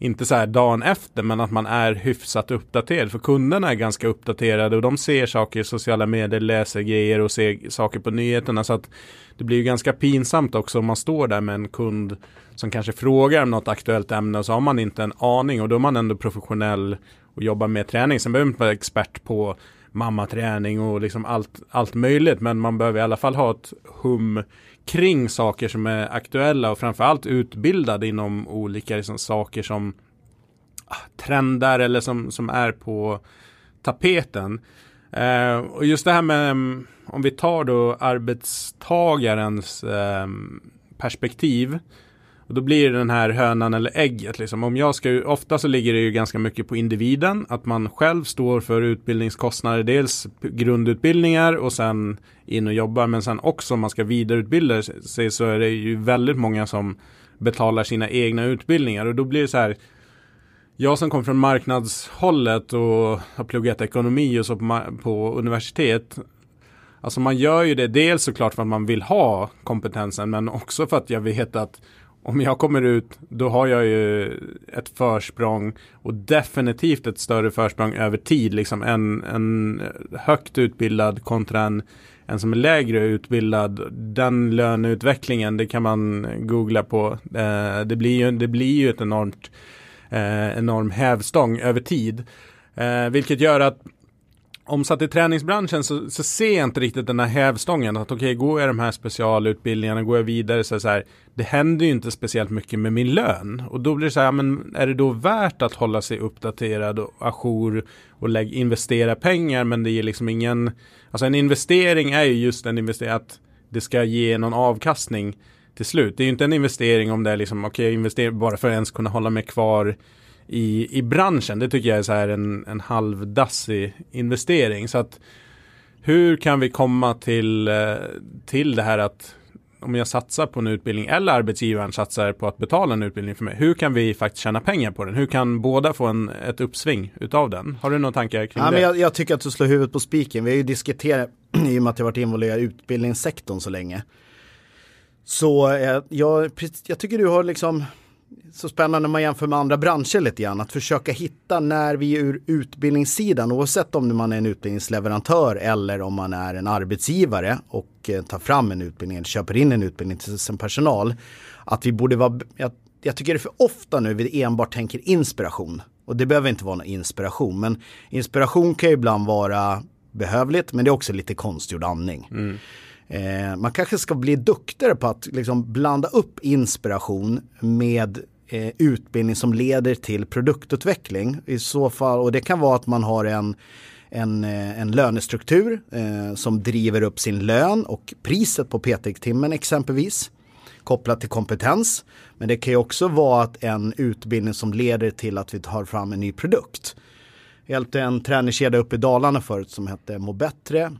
inte så här dagen efter, men att man är hyfsat uppdaterad. För kunderna är ganska uppdaterade och de ser saker i sociala medier, läser grejer och ser saker på nyheterna. Så att det blir ju ganska pinsamt också om man står där med en kund som kanske frågar om något aktuellt ämne och så har man inte en aning och då är man ändå professionell och jobbar med träning. Sen behöver man inte vara expert på mammaträning och liksom allt, allt möjligt. Men man behöver i alla fall ha ett hum kring saker som är aktuella och framförallt utbildad inom olika liksom, saker som ah, trender eller som, som är på tapeten. Eh, och just det här med mm, om vi tar då arbetstagarens eh, perspektiv och då blir det den här hönan eller ägget. Liksom. Om jag ska, ofta så ligger det ju ganska mycket på individen. Att man själv står för utbildningskostnader. Dels grundutbildningar och sen in och jobbar. Men sen också om man ska vidareutbilda sig så är det ju väldigt många som betalar sina egna utbildningar. Och då blir det så här. Jag som kom från marknadshållet och har pluggat ekonomi och så på, på universitet. Alltså man gör ju det dels såklart för att man vill ha kompetensen men också för att jag vet att om jag kommer ut, då har jag ju ett försprång och definitivt ett större försprång över tid, liksom en, en högt utbildad kontra en, en som är lägre utbildad. Den löneutvecklingen, det kan man googla på. Eh, det, blir ju, det blir ju ett enormt eh, enorm hävstång över tid. Eh, vilket gör att omsatt i träningsbranschen så, så ser jag inte riktigt den här hävstången. Att okej, okay, går jag de här specialutbildningarna, går jag vidare så, så här, det händer ju inte speciellt mycket med min lön. Och då blir det så här, men är det då värt att hålla sig uppdaterad och ajour och lägg, investera pengar, men det ger liksom ingen, alltså en investering är ju just en investering, att det ska ge någon avkastning till slut. Det är ju inte en investering om det är liksom, okej, okay, investera bara för att ens kunna hålla mig kvar i, i branschen. Det tycker jag är så här en, en halvdassig investering. Så att hur kan vi komma till, eh, till det här att om jag satsar på en utbildning eller arbetsgivaren satsar på att betala en utbildning för mig. Hur kan vi faktiskt tjäna pengar på den? Hur kan båda få en, ett uppsving utav den? Har du några tankar kring ja, det? Men jag, jag, tycker att du slår huvudet på spiken. Vi har ju diskuterat i och med att jag varit involverad i utbildningssektorn så länge. Så eh, jag, jag tycker du har liksom så spännande när man jämför med andra branscher lite grann. Att försöka hitta när vi ur utbildningssidan, oavsett om man är en utbildningsleverantör eller om man är en arbetsgivare och eh, tar fram en utbildning, köper in en utbildning till sin personal. Att vi borde vara, jag, jag tycker det är för ofta nu vi enbart tänker inspiration. Och det behöver inte vara någon inspiration, men inspiration kan ju ibland vara behövligt, men det är också lite konstgjord andning. Mm. Eh, man kanske ska bli duktigare på att liksom blanda upp inspiration med eh, utbildning som leder till produktutveckling. I så fall, och det kan vara att man har en en, eh, en lönestruktur eh, som driver upp sin lön och priset på PT-timmen exempelvis kopplat till kompetens. Men det kan ju också vara att en utbildning som leder till att vi tar fram en ny produkt. Jag hjälpte en träningskedja uppe i Dalarna förut som hette Må Bättre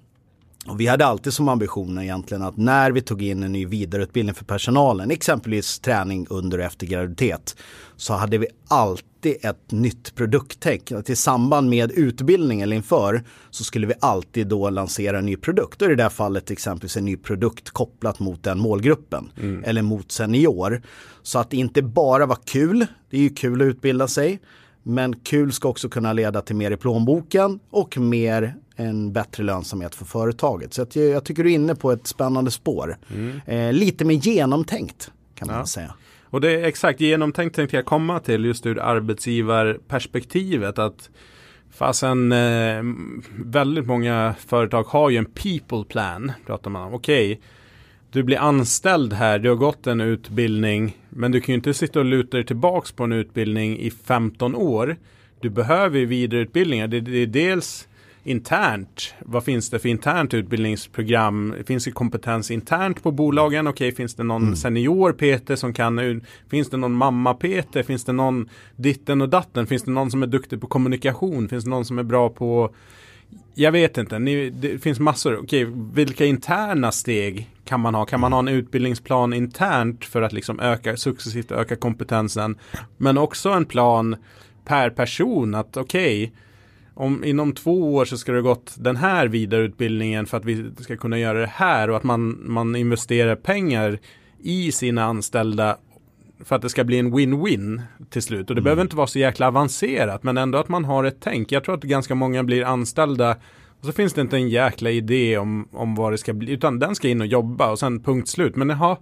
och vi hade alltid som ambition egentligen att när vi tog in en ny vidareutbildning för personalen, exempelvis träning under och efter graviditet, så hade vi alltid ett nytt produkttänk. Att I samband med utbildning eller inför så skulle vi alltid då lansera en ny produkt. Och i det där fallet exempelvis en ny produkt kopplat mot den målgruppen mm. eller mot senior. Så att det inte bara var kul, det är ju kul att utbilda sig, men kul ska också kunna leda till mer i plånboken och mer en bättre lönsamhet för företaget. Så jag, jag tycker du är inne på ett spännande spår. Mm. Eh, lite mer genomtänkt kan man ja. säga. Och det är exakt genomtänkt tänkte jag komma till just ur arbetsgivarperspektivet. Att fasen eh, väldigt många företag har ju en people plan. Pratar man om. Okej, okay, du blir anställd här, du har gått en utbildning. Men du kan ju inte sitta och luta dig tillbaks på en utbildning i 15 år. Du behöver vidareutbildningar. Det, det är dels internt. Vad finns det för internt utbildningsprogram? Finns det kompetens internt på bolagen? Okej, okay, finns det någon mm. senior PT som kan? Finns det någon mamma PT? Finns det någon ditten och datten? Finns det någon som är duktig på kommunikation? Finns det någon som är bra på jag vet inte, Ni, det finns massor. Okej, vilka interna steg kan man ha? Kan man ha en utbildningsplan internt för att liksom öka, successivt öka kompetensen? Men också en plan per person att okej, okay, om inom två år så ska det gått den här vidareutbildningen för att vi ska kunna göra det här och att man, man investerar pengar i sina anställda för att det ska bli en win-win till slut. Och det mm. behöver inte vara så jäkla avancerat men ändå att man har ett tänk. Jag tror att ganska många blir anställda och så finns det inte en jäkla idé om, om vad det ska bli utan den ska in och jobba och sen punkt slut. Men jaha,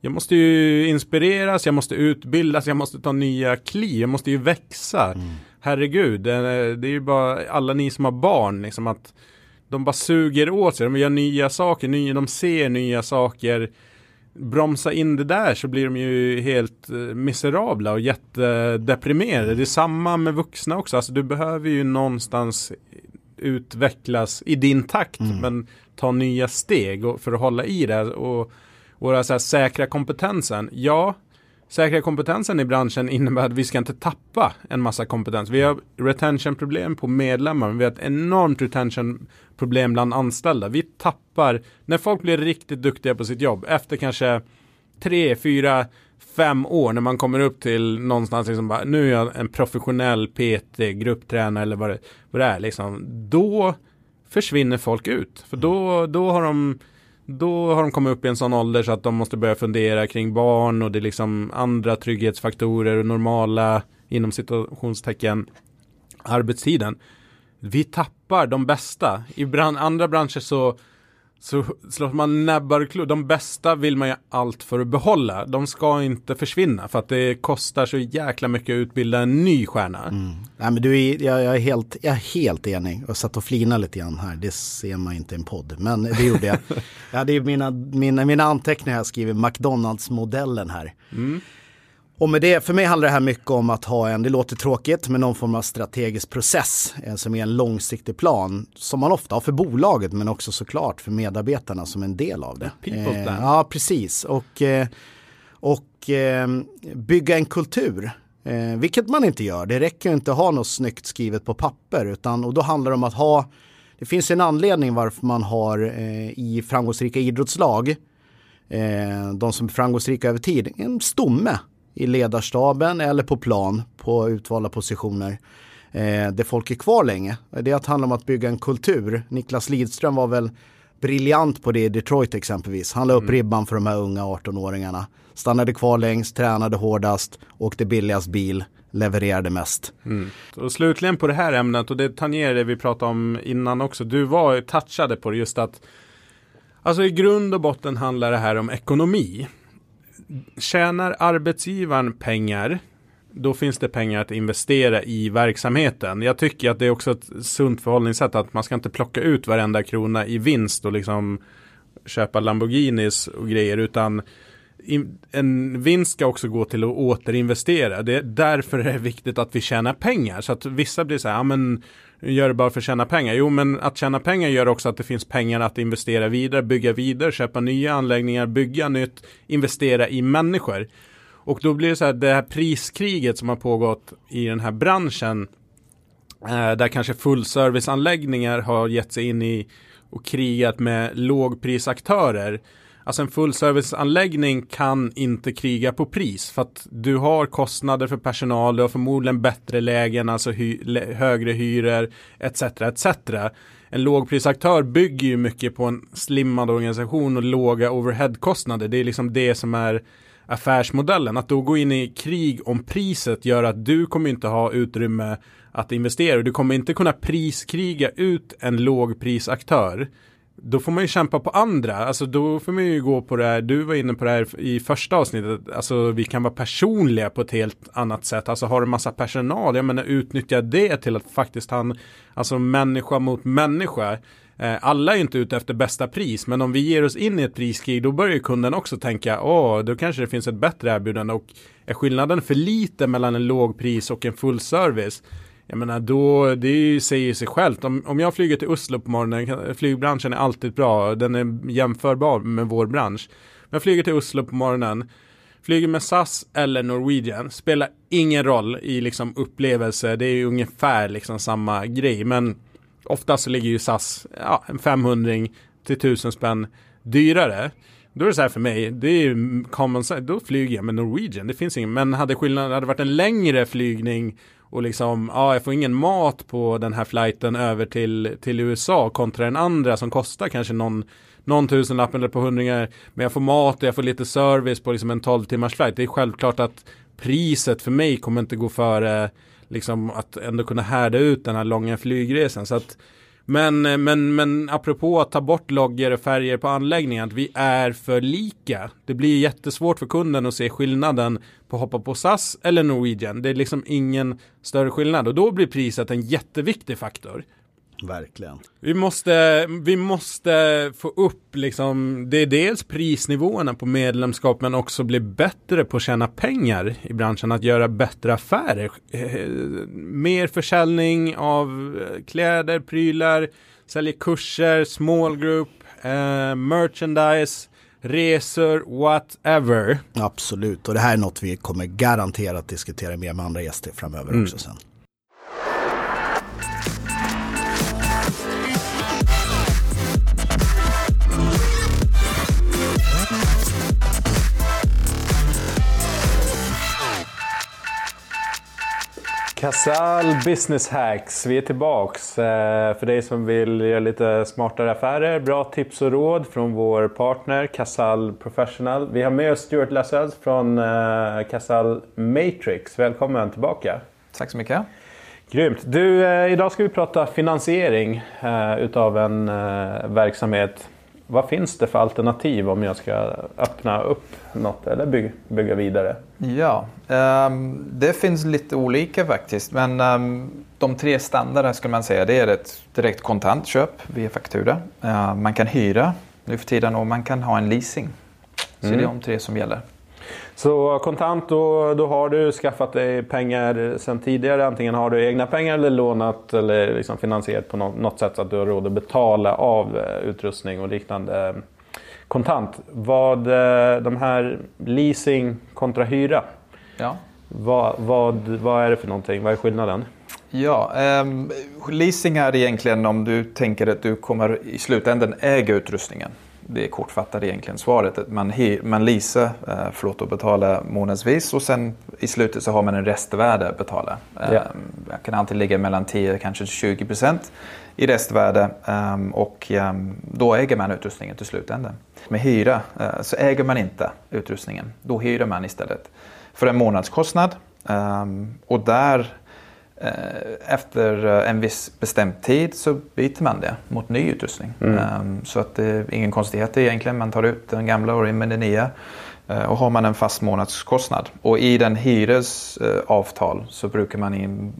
jag måste ju inspireras, jag måste utbildas, jag måste ta nya kliv, jag måste ju växa. Mm herregud, det, är ju bara alla ni som har barn, liksom att de bara suger åt sig, de gör nya saker, nya, de ser nya saker. Bromsa in det där så blir de ju helt eh, miserabla och jättedeprimerade. Det är samma med vuxna också, alltså du behöver ju någonstans utvecklas i din takt mm. men ta nya steg för att hålla i det och, och så här, säkra kompetensen. Ja, säkra kompetensen i branschen innebär att vi ska inte tappa en massa kompetens. Vi har retention-problem på medlemmar, men vi har ett enormt retention-problem bland anställda. Vi tappar, när folk blir riktigt duktiga på sitt jobb, efter kanske tre, fyra, fem år när man kommer upp till någonstans liksom bara, nu är jag en professionell PT, grupptränare eller vad det, vad det är liksom. Då försvinner folk ut. För då, då har de då har de kommit upp i en sån ålder så att de måste börja fundera kring barn och det är liksom andra trygghetsfaktorer och normala inom situationstecken arbetstiden. Vi tappar de bästa. I brand, andra branscher så så slår man näbbar och klor. De bästa vill man ju allt för att behålla. De ska inte försvinna för att det kostar så jäkla mycket att utbilda en ny stjärna. Mm. Nej, men du är, jag, jag, är helt, jag är helt enig och satt och flina lite grann här. Det ser man inte i en podd, men det gjorde jag. jag hade mina, mina, mina anteckningar, jag skriver McDonalds-modellen här. Mm. Och med det, för mig handlar det här mycket om att ha en, det låter tråkigt, men någon form av strategisk process eh, som är en långsiktig plan som man ofta har för bolaget men också såklart för medarbetarna som en del av det. Eh, ja, precis. Och, eh, och eh, bygga en kultur, eh, vilket man inte gör. Det räcker inte att ha något snyggt skrivet på papper utan, och då handlar det om att ha, det finns en anledning varför man har eh, i framgångsrika idrottslag, de som är framgångsrika över tid, en stomme i ledarstaben eller på plan på utvalda positioner eh, där folk är kvar länge. Det är att handla om att bygga en kultur. Niklas Lidström var väl briljant på det i Detroit exempelvis. Han la upp mm. ribban för de här unga 18-åringarna. Stannade kvar längst, tränade hårdast, åkte billigast bil, levererade mest. Mm. Och slutligen på det här ämnet, och det tangerar det vi pratade om innan också. Du var touchade på det just att Alltså i grund och botten handlar det här om ekonomi tjänar arbetsgivaren pengar då finns det pengar att investera i verksamheten. Jag tycker att det är också ett sunt förhållningssätt att man ska inte plocka ut varenda krona i vinst och liksom köpa Lamborghinis och grejer utan en vinst ska också gå till att återinvestera. Det är därför det är viktigt att vi tjänar pengar. Så att vissa blir så här, ja men gör det bara för att tjäna pengar. Jo, men att tjäna pengar gör också att det finns pengar att investera vidare, bygga vidare, köpa nya anläggningar, bygga nytt, investera i människor. Och då blir det så här, det här priskriget som har pågått i den här branschen, eh, där kanske fullserviceanläggningar har gett sig in i och krigat med lågprisaktörer Alltså en fullserviceanläggning kan inte kriga på pris för att du har kostnader för personal, du har förmodligen bättre lägen, alltså hy högre hyror etc. etc. En lågprisaktör bygger ju mycket på en slimmad organisation och låga overheadkostnader. Det är liksom det som är affärsmodellen. Att då gå in i krig om priset gör att du kommer inte ha utrymme att investera. Du kommer inte kunna priskriga ut en lågprisaktör då får man ju kämpa på andra. Alltså då får man ju gå på det här, du var inne på det här i första avsnittet, alltså vi kan vara personliga på ett helt annat sätt. Alltså har du massa personal, jag menar utnyttja det till att faktiskt han, alltså människa mot människa. Eh, alla är inte ute efter bästa pris, men om vi ger oss in i ett priskrig, då börjar kunden också tänka, åh, då kanske det finns ett bättre erbjudande och är skillnaden för lite mellan en lågpris och en fullservice, jag menar då, det säger sig självt. Om, om jag flyger till Oslo på morgonen, flygbranschen är alltid bra, den är jämförbar med vår bransch. Men jag flyger till Oslo på morgonen, flyger med SAS eller Norwegian, spelar ingen roll i liksom upplevelse, det är ju ungefär liksom samma grej. Men oftast så ligger ju SAS, ja, en 500 till 1000 spänn dyrare. Då är det så här för mig, det är common sense, då flyger jag med Norwegian, det finns ingen, men hade skillnaden, hade varit en längre flygning och liksom, ja, jag får ingen mat på den här flighten över till, till USA kontra den andra som kostar kanske någon, någon tusenlapp eller på hundringar. Men jag får mat och jag får lite service på liksom en 12 timmars flight. Det är självklart att priset för mig kommer inte gå före liksom att ändå kunna härda ut den här långa flygresan. Så att men, eh, men, men apropå att ta bort loggor och färger på anläggningen, att vi är för lika. Det blir jättesvårt för kunden att se skillnaden på att hoppa på SAS eller Norwegian. Det är liksom ingen större skillnad och då blir priset en jätteviktig faktor. Verkligen. Vi måste, vi måste få upp liksom, det är dels prisnivåerna på medlemskap men också bli bättre på att tjäna pengar i branschen, att göra bättre affärer. Eh, mer försäljning av eh, kläder, prylar, sälja kurser, small group, eh, merchandise, resor, whatever. Absolut, och det här är något vi kommer garanterat diskutera mer med andra gäster framöver mm. också sen. Casal Business Hacks, vi är tillbaks. Eh, för dig som vill göra lite smartare affärer, bra tips och råd från vår partner Casal Professional. Vi har med oss Stuart Lassells från eh, Casal Matrix. Välkommen tillbaka. Tack så mycket. Grymt. Du, eh, idag ska vi prata finansiering utav en verksamhet. Vad finns det för alternativ om jag ska öppna upp något eller bygga, bygga vidare? Ja, um, det finns lite olika faktiskt. Men um, de tre standarder skulle man säga det är ett direkt kontantköp via faktura. Uh, man kan hyra nu för tiden och man kan ha en leasing. Så mm. det är de tre som gäller. Så kontant, då, då har du skaffat dig pengar sedan tidigare. Antingen har du egna pengar eller lånat eller liksom finansierat på något, sätt så att du har råd att betala av eh, utrustning och liknande kontant. Vad eh, de här leasing kontra hyra. Ja. Vad, vad, vad är det för någonting? Vad är skillnaden? Ja, um, leasing är egentligen om du tänker att du kommer i slutändan äga utrustningen det är kortfattat egentligen svaret. Att man, man leasar eh, förlåt, och betalar månadsvis och sen i slutet så har man en restvärde att betala. Eh, jag kan alltid ligga mellan 10 kanske 20 procent i restvärde um, och um, då äger man utrustningen till slutändan. Med hyra uh, så äger man inte utrustningen. Då hyr man istället för en månadskostnad. Um, och där Eh, efter eh, en viss bestämd tid så byter man det mot ny utrustning. Mm. Ehm, så att det är ingen konstighet egentligen. Man tar ut den gamla och in med den nya. Eh, och har man en fast månadskostnad. Och i den hyresavtal så brukar man in,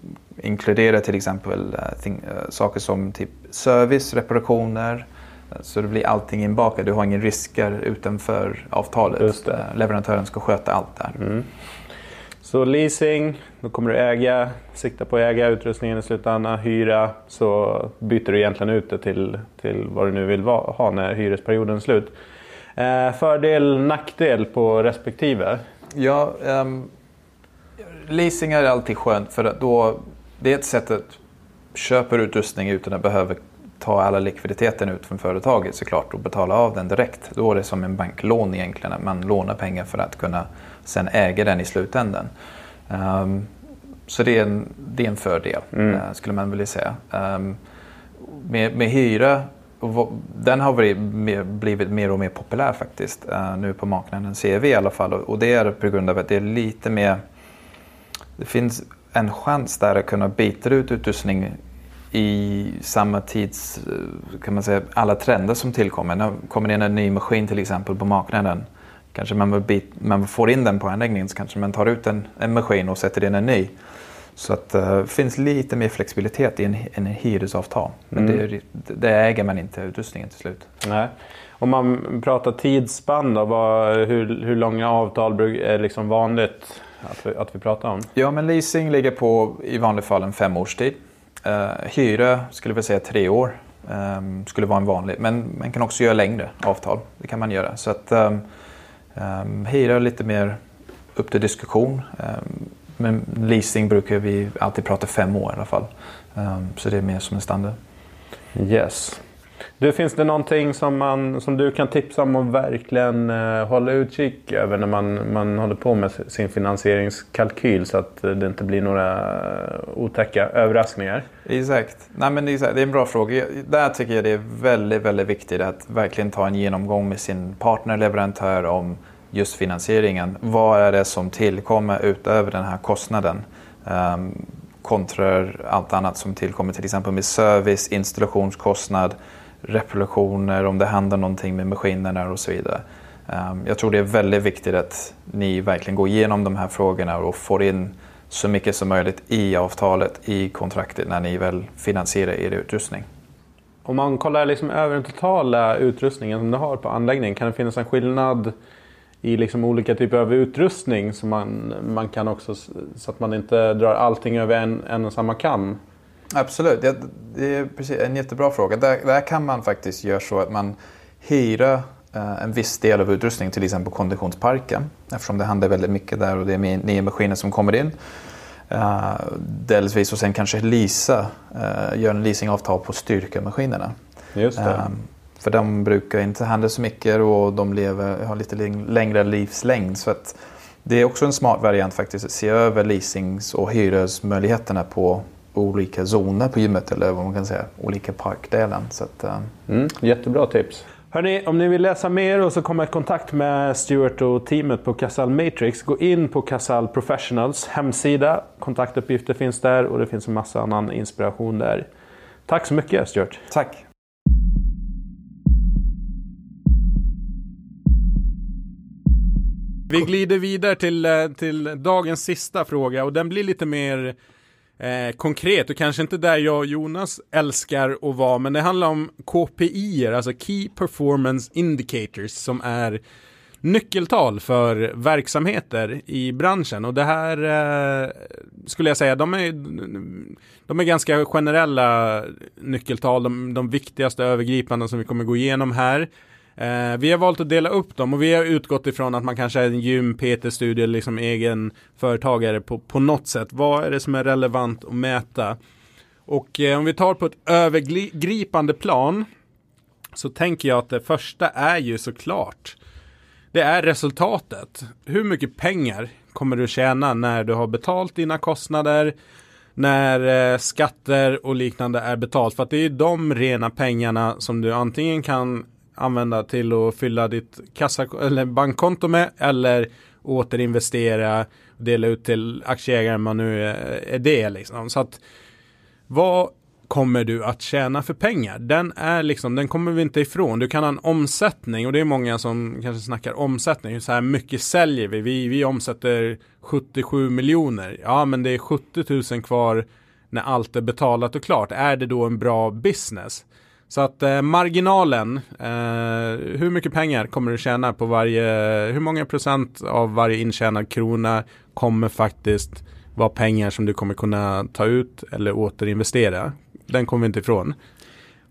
inkludera till exempel thing, saker som typ service, reparationer. Så det blir allting inbakat. Du har inga risker utanför avtalet. Leverantören ska sköta allt där. Mm. Så leasing, då kommer du äga, sikta på att äga utrustningen i slutändan. Hyra, så byter du egentligen ut det till, till vad du nu vill ha när hyresperioden är slut. Eh, fördel, nackdel på respektive? Ja, um, leasing är alltid skönt för då, det är ett sätt att köpa utrustning utan att behöva ta alla likviditeten ut från företaget såklart och betala av den direkt. Då är det som en banklån egentligen, man lånar pengar för att kunna sen äga den i slutändan. Um, så det är en, det är en fördel mm. uh, skulle man vilja säga. Um, med, med hyra, den har blivit mer, blivit mer och mer populär faktiskt uh, nu på marknaden ser vi i alla fall. Och det är på grund av att det är lite mer, det finns en chans där att kunna byta ut utrustning i samma tids, eh, kan man säga, alla trender som tillkommer. När det kommer in en ny maskin till exempel på marknaden. Kanske man, bit, man får in den på anläggningen så kanske man tar ut en, en maskin och sätter in en ny. Så att det uh, finns lite mer flexibilitet i en, en hyresavtal. Men mm. det, det, äger man inte utrustningen till slut. Nej. Om man pratar tidsspann då, vad, hur, hur långa avtal är liksom vanligt att vi, att vi pratar om? Ja, men leasing ligger på i vanliga fall en femårstid. Uh, hyra skulle vi säga tre år. Um, skulle vara en vanlig, men man kan också göra längre avtal. Det kan man göra. Så att, um, um, hyra är lite mer upp till diskussion. Um, men leasing brukar vi alltid prata fem år i alla fall. Um, så det är mer som en standard. Yes. Du, finns det någonting som, man, som du kan tipsa om att verkligen eh, hålla utkik över när man, man håller på med sin finansieringskalkyl så att eh, det inte blir några otäcka överraskningar? Exakt. Nej, men det är en bra fråga. Där tycker jag det är väldigt, väldigt viktigt att verkligen ta en genomgång med sin partner, leverantör om just finansieringen. Vad är det som tillkommer utöver den här kostnaden? Um, kontra allt annat som tillkommer till exempel med service, installationskostnad, reproduktioner, om det händer någonting med maskinerna och så vidare. Ehm, jag tror det är väldigt viktigt att ni verkligen går igenom de här frågorna och får in så mycket som möjligt i avtalet, i kontraktet när ni väl finansierar er utrustning. Om man kollar liksom över den totala utrustningen som du har på anläggningen, kan det finnas en skillnad i liksom olika typer av utrustning så, man, man kan också, så att man inte drar allting över en, en och samma kam? Absolut, det, är precis en jättebra fråga. Där, där kan man faktiskt göra så att man hyra eh, en viss del av utrustningen, till exempel konditionsparken. Eftersom det händer väldigt mycket där och det är nya maskiner som kommer in. Uh, delvis och sen kanske leasa, uh, göra en leasingavtal på styrkemaskinerna. Just det. Uh, för de brukar inte hända så mycket och de lever, har lite längre livslängd. Så att det är också en smart variant faktiskt att se över leasings och hyresmöjligheterna på olika zoner på gymmet eller vad man kan säga, olika parkdelen. Så att, uh... mm, jättebra tips. Hörrni, om ni vill läsa mer och så komma i kontakt med Stuart och teamet på Casal Matrix, gå in på Casal Professionals hemsida. Kontaktuppgifter finns där och det finns en massa annan inspiration där. Tack så mycket Stuart. Tack. Vi glider vidare till, eh, till dagens sista fråga och den blir lite mer eh, konkret och kanske inte där jag och Jonas älskar att vara, men det handlar om KPI, alltså Key Performance Indicators, som är nyckeltal för verksamheter i branschen. Och det här eh, skulle jag säga, de är, de är ganska generella nyckeltal, de, de viktigaste övergripande som vi kommer gå igenom här. Eh, vi har valt att dela upp dem och vi har utgått ifrån att man kanske är en gym, PT-studie, liksom egen företagare på, på något sätt. Vad är det som är relevant att mäta? Och eh, om vi tar på ett övergripande plan så tänker jag att det första är ju såklart det är resultatet. Hur mycket pengar kommer du tjäna när du har betalt dina kostnader, när eh, skatter och liknande är betalt. För att det är ju de rena pengarna som du antingen kan använda till att fylla ditt kassa eller bankkonto med eller återinvestera, dela ut till aktieägare man nu är det liksom. Så att vad kommer du att tjäna för pengar? Den är liksom, den kommer vi inte ifrån. Du kan ha en omsättning och det är många som kanske snackar omsättning. Så här mycket säljer vi? Vi, vi omsätter 77 miljoner. Ja, men det är 70 000 kvar när allt är betalat och klart. Är det då en bra business? Så att eh, marginalen, eh, hur mycket pengar kommer du tjäna på varje, hur många procent av varje intjänad krona kommer faktiskt vara pengar som du kommer kunna ta ut eller återinvestera. Den kommer vi inte ifrån.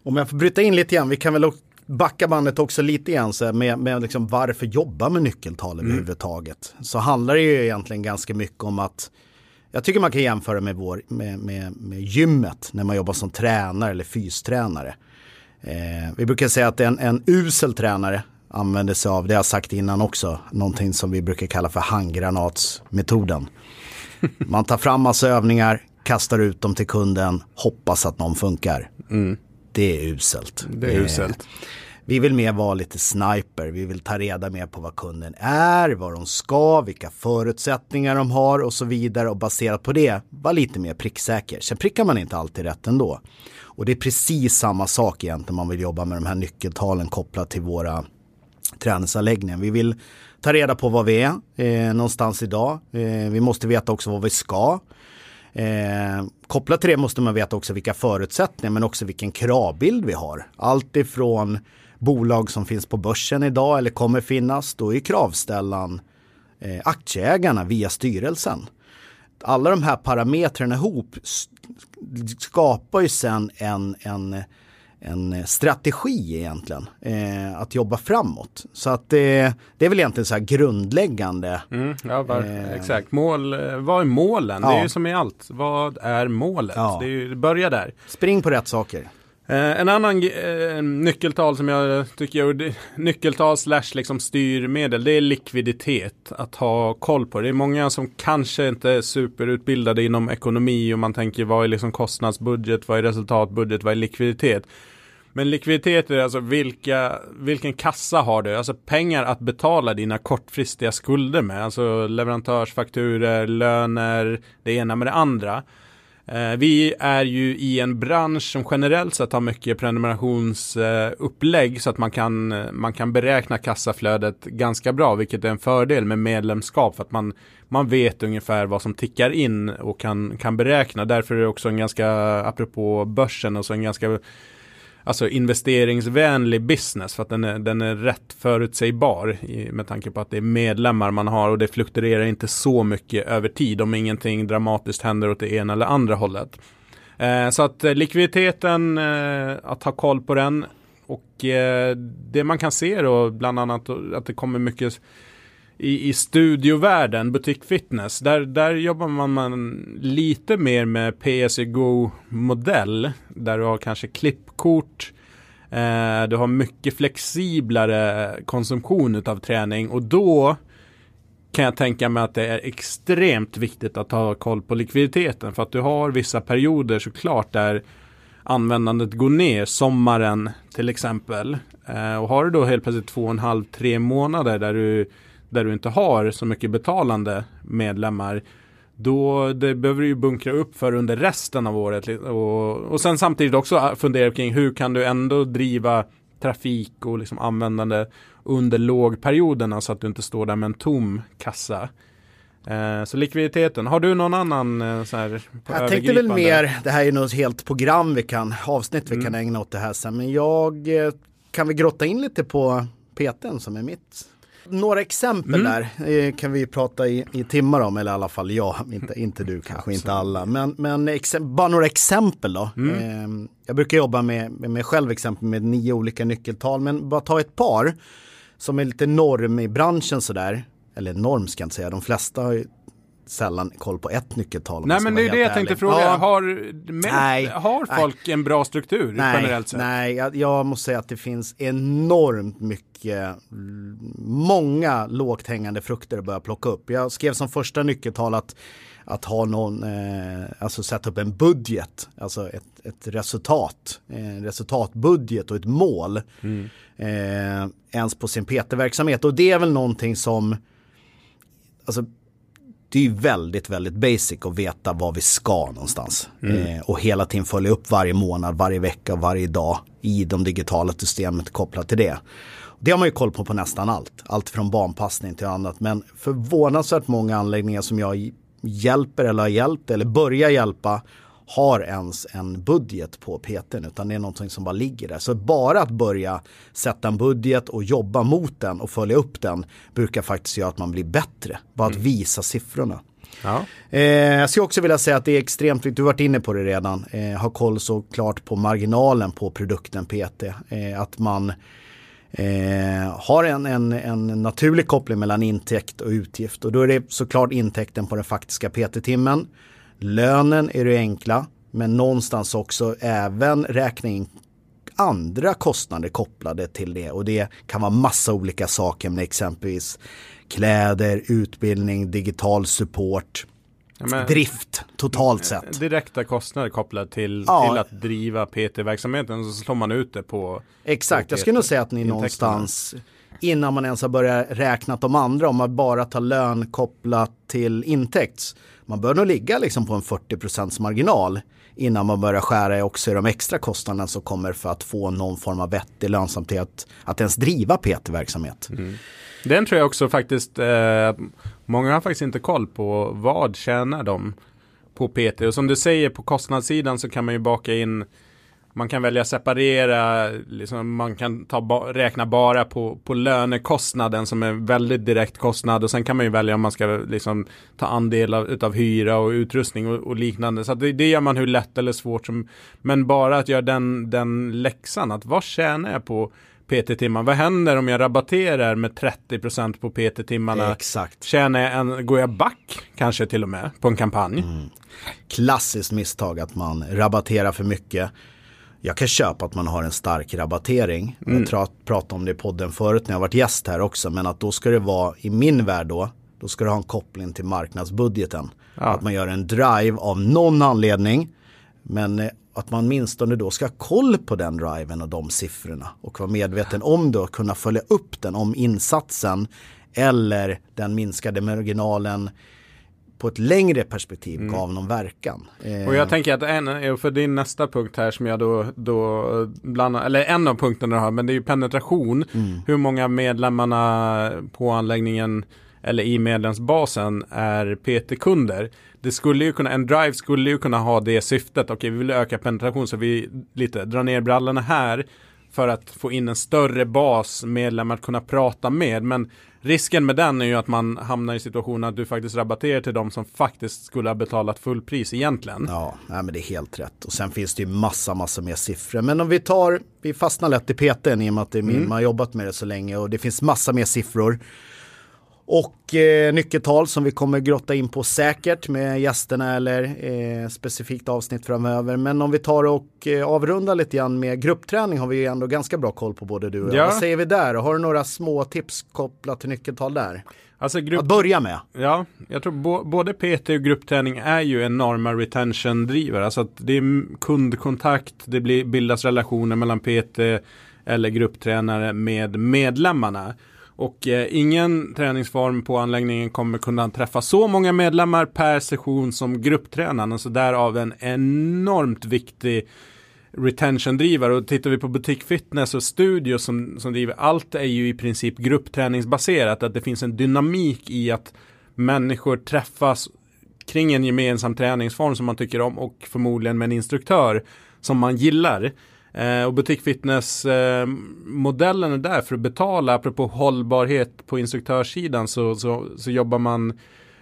Om jag får bryta in lite grann, vi kan väl backa bandet också lite grann så med, med liksom varför jobba med nyckeltal mm. överhuvudtaget. Så handlar det ju egentligen ganska mycket om att jag tycker man kan jämföra med, vår, med, med, med gymmet när man jobbar som tränare eller fystränare. Eh, vi brukar säga att en, en usel tränare använder sig av, det har jag sagt innan också, någonting som vi brukar kalla för handgranatsmetoden. Man tar fram massa övningar, kastar ut dem till kunden, hoppas att någon funkar. Mm. Det är uselt. Det är uselt. Eh, vi vill mer vara lite sniper, vi vill ta reda mer på vad kunden är, vad de ska, vilka förutsättningar de har och så vidare och baserat på det vara lite mer pricksäker. Sen prickar man inte alltid rätt ändå. Och det är precis samma sak egentligen man vill jobba med de här nyckeltalen kopplat till våra träningsanläggningar. Vi vill ta reda på vad vi är eh, någonstans idag. Eh, vi måste veta också vad vi ska. Eh, kopplat till det måste man veta också vilka förutsättningar men också vilken kravbild vi har. Allt ifrån bolag som finns på börsen idag eller kommer finnas, då är kravställan eh, aktieägarna via styrelsen. Alla de här parametrarna ihop skapar ju sen en, en, en strategi egentligen eh, att jobba framåt. Så att det, det är väl egentligen så här grundläggande. Mm, ja, var, eh, exakt. Mål, eh, vad är målen? Ja. Det är ju som i allt. Vad är målet? Ja. Det, är, det börjar där. Spring på rätt saker. Eh, en annan eh, nyckeltal som jag tycker är nyckeltal slash liksom styrmedel det är likviditet. Att ha koll på det. Det är många som kanske inte är superutbildade inom ekonomi och man tänker vad är liksom kostnadsbudget, vad är resultatbudget, vad är likviditet. Men likviditet är alltså vilka, vilken kassa har du? Alltså pengar att betala dina kortfristiga skulder med. Alltså leverantörsfakturer, löner, det ena med det andra. Eh, vi är ju i en bransch som generellt sett har mycket prenumerationsupplägg så att man kan, man kan beräkna kassaflödet ganska bra, vilket är en fördel med medlemskap för att man, man vet ungefär vad som tickar in och kan, kan beräkna. Därför är det också en ganska, apropå börsen, och så en ganska alltså investeringsvänlig business för att den är, den är rätt förutsägbar i, med tanke på att det är medlemmar man har och det fluktuerar inte så mycket över tid om ingenting dramatiskt händer åt det ena eller andra hållet. Eh, så att eh, likviditeten, eh, att ha koll på den och eh, det man kan se då, bland annat att det kommer mycket i, i studiovärlden, butikfitness, där, där jobbar man, man lite mer med PSGO-modell. Där du har kanske klippkort, eh, du har mycket flexiblare konsumtion av träning och då kan jag tänka mig att det är extremt viktigt att ha koll på likviditeten för att du har vissa perioder såklart där användandet går ner, sommaren till exempel. Eh, och har du då helt plötsligt två och en halv, tre månader där du, där du inte har så mycket betalande medlemmar då det behöver du ju bunkra upp för under resten av året. Och, och sen samtidigt också fundera kring hur kan du ändå driva trafik och liksom användande under lågperioderna så att du inte står där med en tom kassa. Eh, så likviditeten, har du någon annan eh, så här Jag tänkte väl mer, det här är något helt program vi kan, avsnitt vi mm. kan ägna åt det här sen, men jag eh, kan vi grotta in lite på PTn som är mitt några exempel mm. där kan vi prata i, i timmar om, eller i alla fall jag, inte, inte du kanske, inte alla. Men, men bara några exempel då. Mm. Eh, jag brukar jobba med, med mig själv exempel med nio olika nyckeltal, men bara ta ett par som är lite norm i branschen sådär. Eller norm ska jag inte säga, de flesta har ju sällan koll på ett nyckeltal. Nej men det är det jag tänkte fråga. Ja. Har, med, nej, har folk nej. en bra struktur nej, generellt sett? Nej, jag, jag, måste säga att det finns enormt mycket, många lågt hängande frukter att börja plocka upp. Jag skrev som första nyckeltal att att ha någon, eh, alltså sätta upp en budget, alltså ett, ett resultat, en resultatbudget och ett mål. Mm. Eh, ens på sin PT-verksamhet och det är väl någonting som, alltså det är ju väldigt, väldigt basic att veta vad vi ska någonstans. Mm. Eh, och hela tiden följa upp varje månad, varje vecka, varje dag i de digitala systemet kopplat till det. Det har man ju koll på på nästan allt. Allt från barnpassning till annat. Men förvånansvärt många anläggningar som jag hjälper eller har hjälpt eller börjar hjälpa har ens en budget på PTn utan det är någonting som bara ligger där. Så bara att börja sätta en budget och jobba mot den och följa upp den brukar faktiskt göra att man blir bättre. Bara att mm. visa siffrorna. Ja. Eh, jag skulle också vilja säga att det är extremt viktigt, du har varit inne på det redan, eh, ha koll såklart på marginalen på produkten PT. Eh, att man eh, har en, en, en naturlig koppling mellan intäkt och utgift och då är det såklart intäkten på den faktiska PT-timmen. Lönen är det enkla men någonstans också även räkna in andra kostnader kopplade till det och det kan vara massa olika saker med exempelvis kläder, utbildning, digital support, Ja, drift totalt sett. Direkta kostnader kopplade till, ja. till att driva PT-verksamheten så slår man ut det på Exakt, jag skulle nog säga att ni någonstans innan man ens har börjat räkna de andra om man bara tar lön kopplat till intäkt. Man bör nog ligga liksom på en 40% marginal innan man börjar skära också i de extra kostnaderna som kommer för att få någon form av vettig lönsamhet att ens driva PT-verksamhet. Mm. Den tror jag också faktiskt, eh, många har faktiskt inte koll på vad tjänar de på PT. Och som du säger på kostnadssidan så kan man ju baka in man kan välja separera, liksom man kan ta, räkna bara på, på lönekostnaden som är väldigt direkt kostnad och sen kan man ju välja om man ska liksom ta andel av utav hyra och utrustning och, och liknande. Så det, det, gör man hur lätt eller svårt som, men bara att göra den, den läxan, att vad tjänar jag på PT-timmar. Vad händer om jag rabatterar med 30% på PT-timmarna? Exakt. Tjänar jag en, går jag back kanske till och med på en kampanj? Mm. Klassiskt misstag att man rabatterar för mycket. Jag kan köpa att man har en stark rabattering. Mm. Jag pratade om det i podden förut när jag varit gäst här också. Men att då ska det vara, i min värld då, då ska det ha en koppling till marknadsbudgeten. Ja. Att man gör en drive av någon anledning. Men eh, att man åtminstone då ska ha koll på den driven och de siffrorna och vara medveten om det och kunna följa upp den om insatsen eller den minskade marginalen på ett längre perspektiv mm. gav någon verkan. Och jag tänker att en, för din nästa punkt här som jag då, då bland, eller en av punkterna har, men det är ju penetration. Mm. Hur många medlemmarna på anläggningen eller i medlemsbasen är PT-kunder. Det skulle ju kunna, en drive skulle ju kunna ha det syftet. Okej, vi vill öka penetration så vi lite drar ner brallorna här för att få in en större bas medlemmar att kunna prata med. Men risken med den är ju att man hamnar i situationen att du faktiskt rabatterar till de som faktiskt skulle ha betalat fullpris egentligen. Ja, nej, men det är helt rätt. Och sen finns det ju massa, massa mer siffror. Men om vi tar, vi fastnar lätt i PTn i och med att det är min, mm. man har jobbat med det så länge och det finns massa mer siffror. Och eh, nyckeltal som vi kommer grotta in på säkert med gästerna eller eh, specifikt avsnitt framöver. Men om vi tar och eh, avrundar lite grann med gruppträning har vi ju ändå ganska bra koll på både du och jag. Ja. Vad säger vi där? Har du några små tips kopplat till nyckeltal där? Alltså grupp... Att börja med. Ja, jag tror både PT och gruppträning är ju enorma retention-drivare. Alltså att det är kundkontakt, det blir, bildas relationer mellan PT eller grupptränare med medlemmarna. Och eh, ingen träningsform på anläggningen kommer kunna träffa så många medlemmar per session som grupptränaren. Så därav en enormt viktig retention-drivare. Och tittar vi på butik fitness och studio som, som driver allt är ju i princip gruppträningsbaserat. Att det finns en dynamik i att människor träffas kring en gemensam träningsform som man tycker om och förmodligen med en instruktör som man gillar. Eh, och butikfitness-modellen eh, är där för att betala, apropå hållbarhet på instruktörssidan så, så, så jobbar man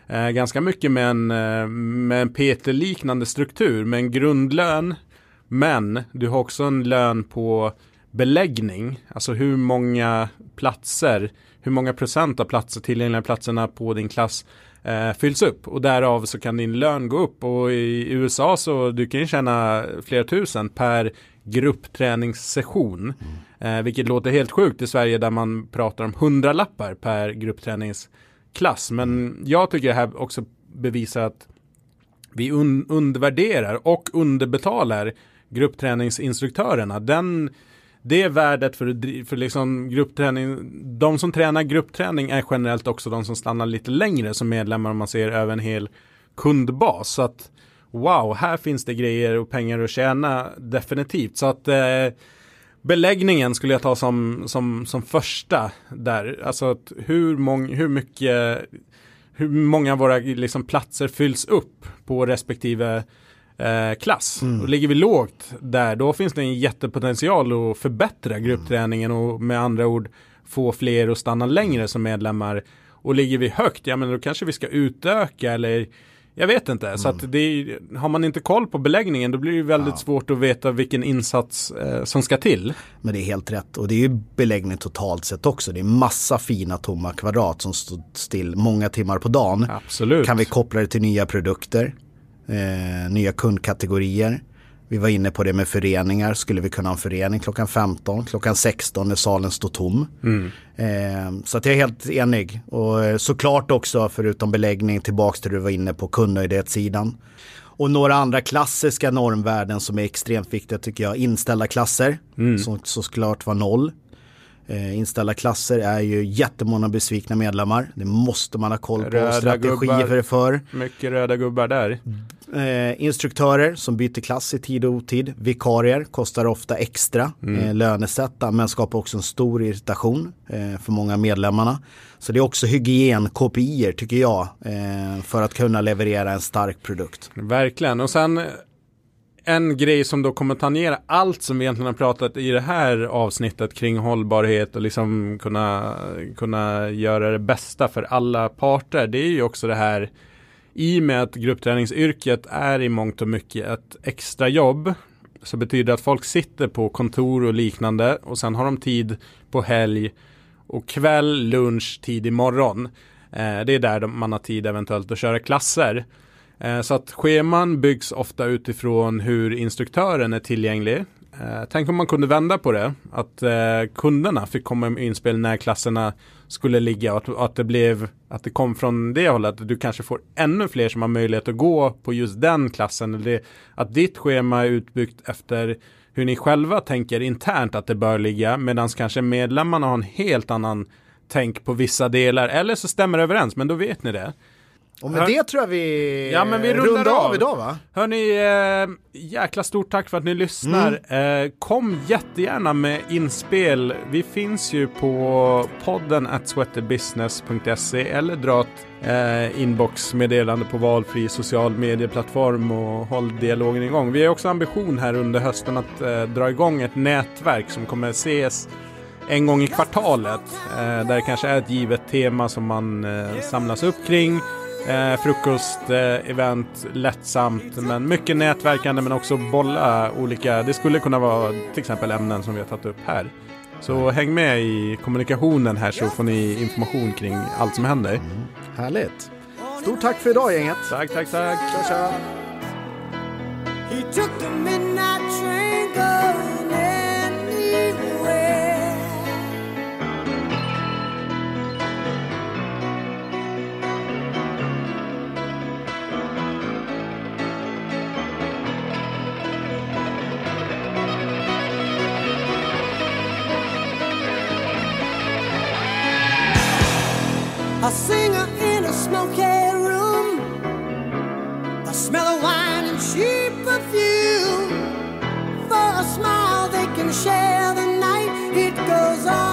eh, ganska mycket med en, eh, med en PT-liknande struktur med en grundlön. Men du har också en lön på beläggning, alltså hur många platser, hur många procent av platser, tillgängliga platserna på din klass eh, fylls upp. Och därav så kan din lön gå upp. Och i USA så du kan ju tjäna flera tusen per gruppträningssession. Mm. Eh, vilket låter helt sjukt i Sverige där man pratar om hundra lappar per gruppträningsklass. Men jag tycker det här också bevisar att vi un undervärderar och underbetalar gruppträningsinstruktörerna. Den, det värdet för, för liksom gruppträning, de som tränar gruppträning är generellt också de som stannar lite längre som medlemmar om man ser över en hel kundbas. Så att wow, här finns det grejer och pengar att tjäna definitivt. Så att eh, beläggningen skulle jag ta som, som, som första där. Alltså att hur, mång, hur mycket, hur många av våra liksom, platser fylls upp på respektive eh, klass. Mm. Och ligger vi lågt där, då finns det en jättepotential att förbättra gruppträningen och med andra ord få fler att stanna längre som medlemmar. Och ligger vi högt, ja men då kanske vi ska utöka eller jag vet inte, mm. så att det är, har man inte koll på beläggningen då blir det väldigt ja. svårt att veta vilken insats eh, som ska till. Men det är helt rätt och det är ju beläggning totalt sett också. Det är massa fina tomma kvadrat som står still många timmar på dagen. Absolut. Kan vi koppla det till nya produkter, eh, nya kundkategorier. Vi var inne på det med föreningar. Skulle vi kunna ha en förening klockan 15, klockan 16 när salen står tom. Mm. Eh, så att jag är helt enig. Och eh, såklart också förutom beläggning tillbaks till det du var inne på kundnöjdhetssidan. Och några andra klassiska normvärden som är extremt viktiga tycker jag. Inställda klasser mm. som såklart var noll. Eh, inställda klasser är ju jättemånga besvikna medlemmar. Det måste man ha koll på. Röda Strategier det för. Mycket röda gubbar där. Eh, instruktörer som byter klass i tid och otid. Vikarier kostar ofta extra mm. eh, lönesätta men skapar också en stor irritation eh, för många medlemmarna. Så det är också hygien-KPI tycker jag eh, för att kunna leverera en stark produkt. Verkligen och sen en grej som då kommer tangera allt som vi egentligen har pratat i det här avsnittet kring hållbarhet och liksom kunna, kunna göra det bästa för alla parter. Det är ju också det här i och med att gruppträningsyrket är i mångt och mycket ett extra jobb så betyder det att folk sitter på kontor och liknande och sen har de tid på helg och kväll, lunch, tidig morgon. Eh, det är där man har tid eventuellt att köra klasser. Eh, så att scheman byggs ofta utifrån hur instruktören är tillgänglig. Eh, tänk om man kunde vända på det. Att eh, kunderna fick komma med inspel när klasserna skulle ligga och att, att, det blev att det kom från det hållet. Att du kanske får ännu fler som har möjlighet att gå på just den klassen. Eller att ditt schema är utbyggt efter hur ni själva tänker internt att det bör ligga. Medan kanske medlemmarna har en helt annan tänk på vissa delar. Eller så stämmer det överens, men då vet ni det. Och med Hör... det tror jag vi, ja, men vi rundar, rundar av. av idag va? Hörni, eh, jäkla stort tack för att ni lyssnar. Mm. Eh, kom jättegärna med inspel. Vi finns ju på podden at sweaterbusiness.se eller dra ett eh, inboxmeddelande på valfri social medieplattform och håll dialogen igång. Vi har också ambition här under hösten att eh, dra igång ett nätverk som kommer ses en gång i kvartalet. Eh, där det kanske är ett givet tema som man eh, samlas upp kring. Eh, frukost, eh, event, lättsamt men mycket nätverkande men också bolla olika. Det skulle kunna vara till exempel ämnen som vi har tagit upp här. Så häng med i kommunikationen här så får ni information kring allt som händer. Mm. Härligt. Stort tack för idag gänget. Tack, tack, tack. Tja, tja. A singer in a smoky room. A smell of wine and cheap perfume. For a smile they can share the night. It goes on.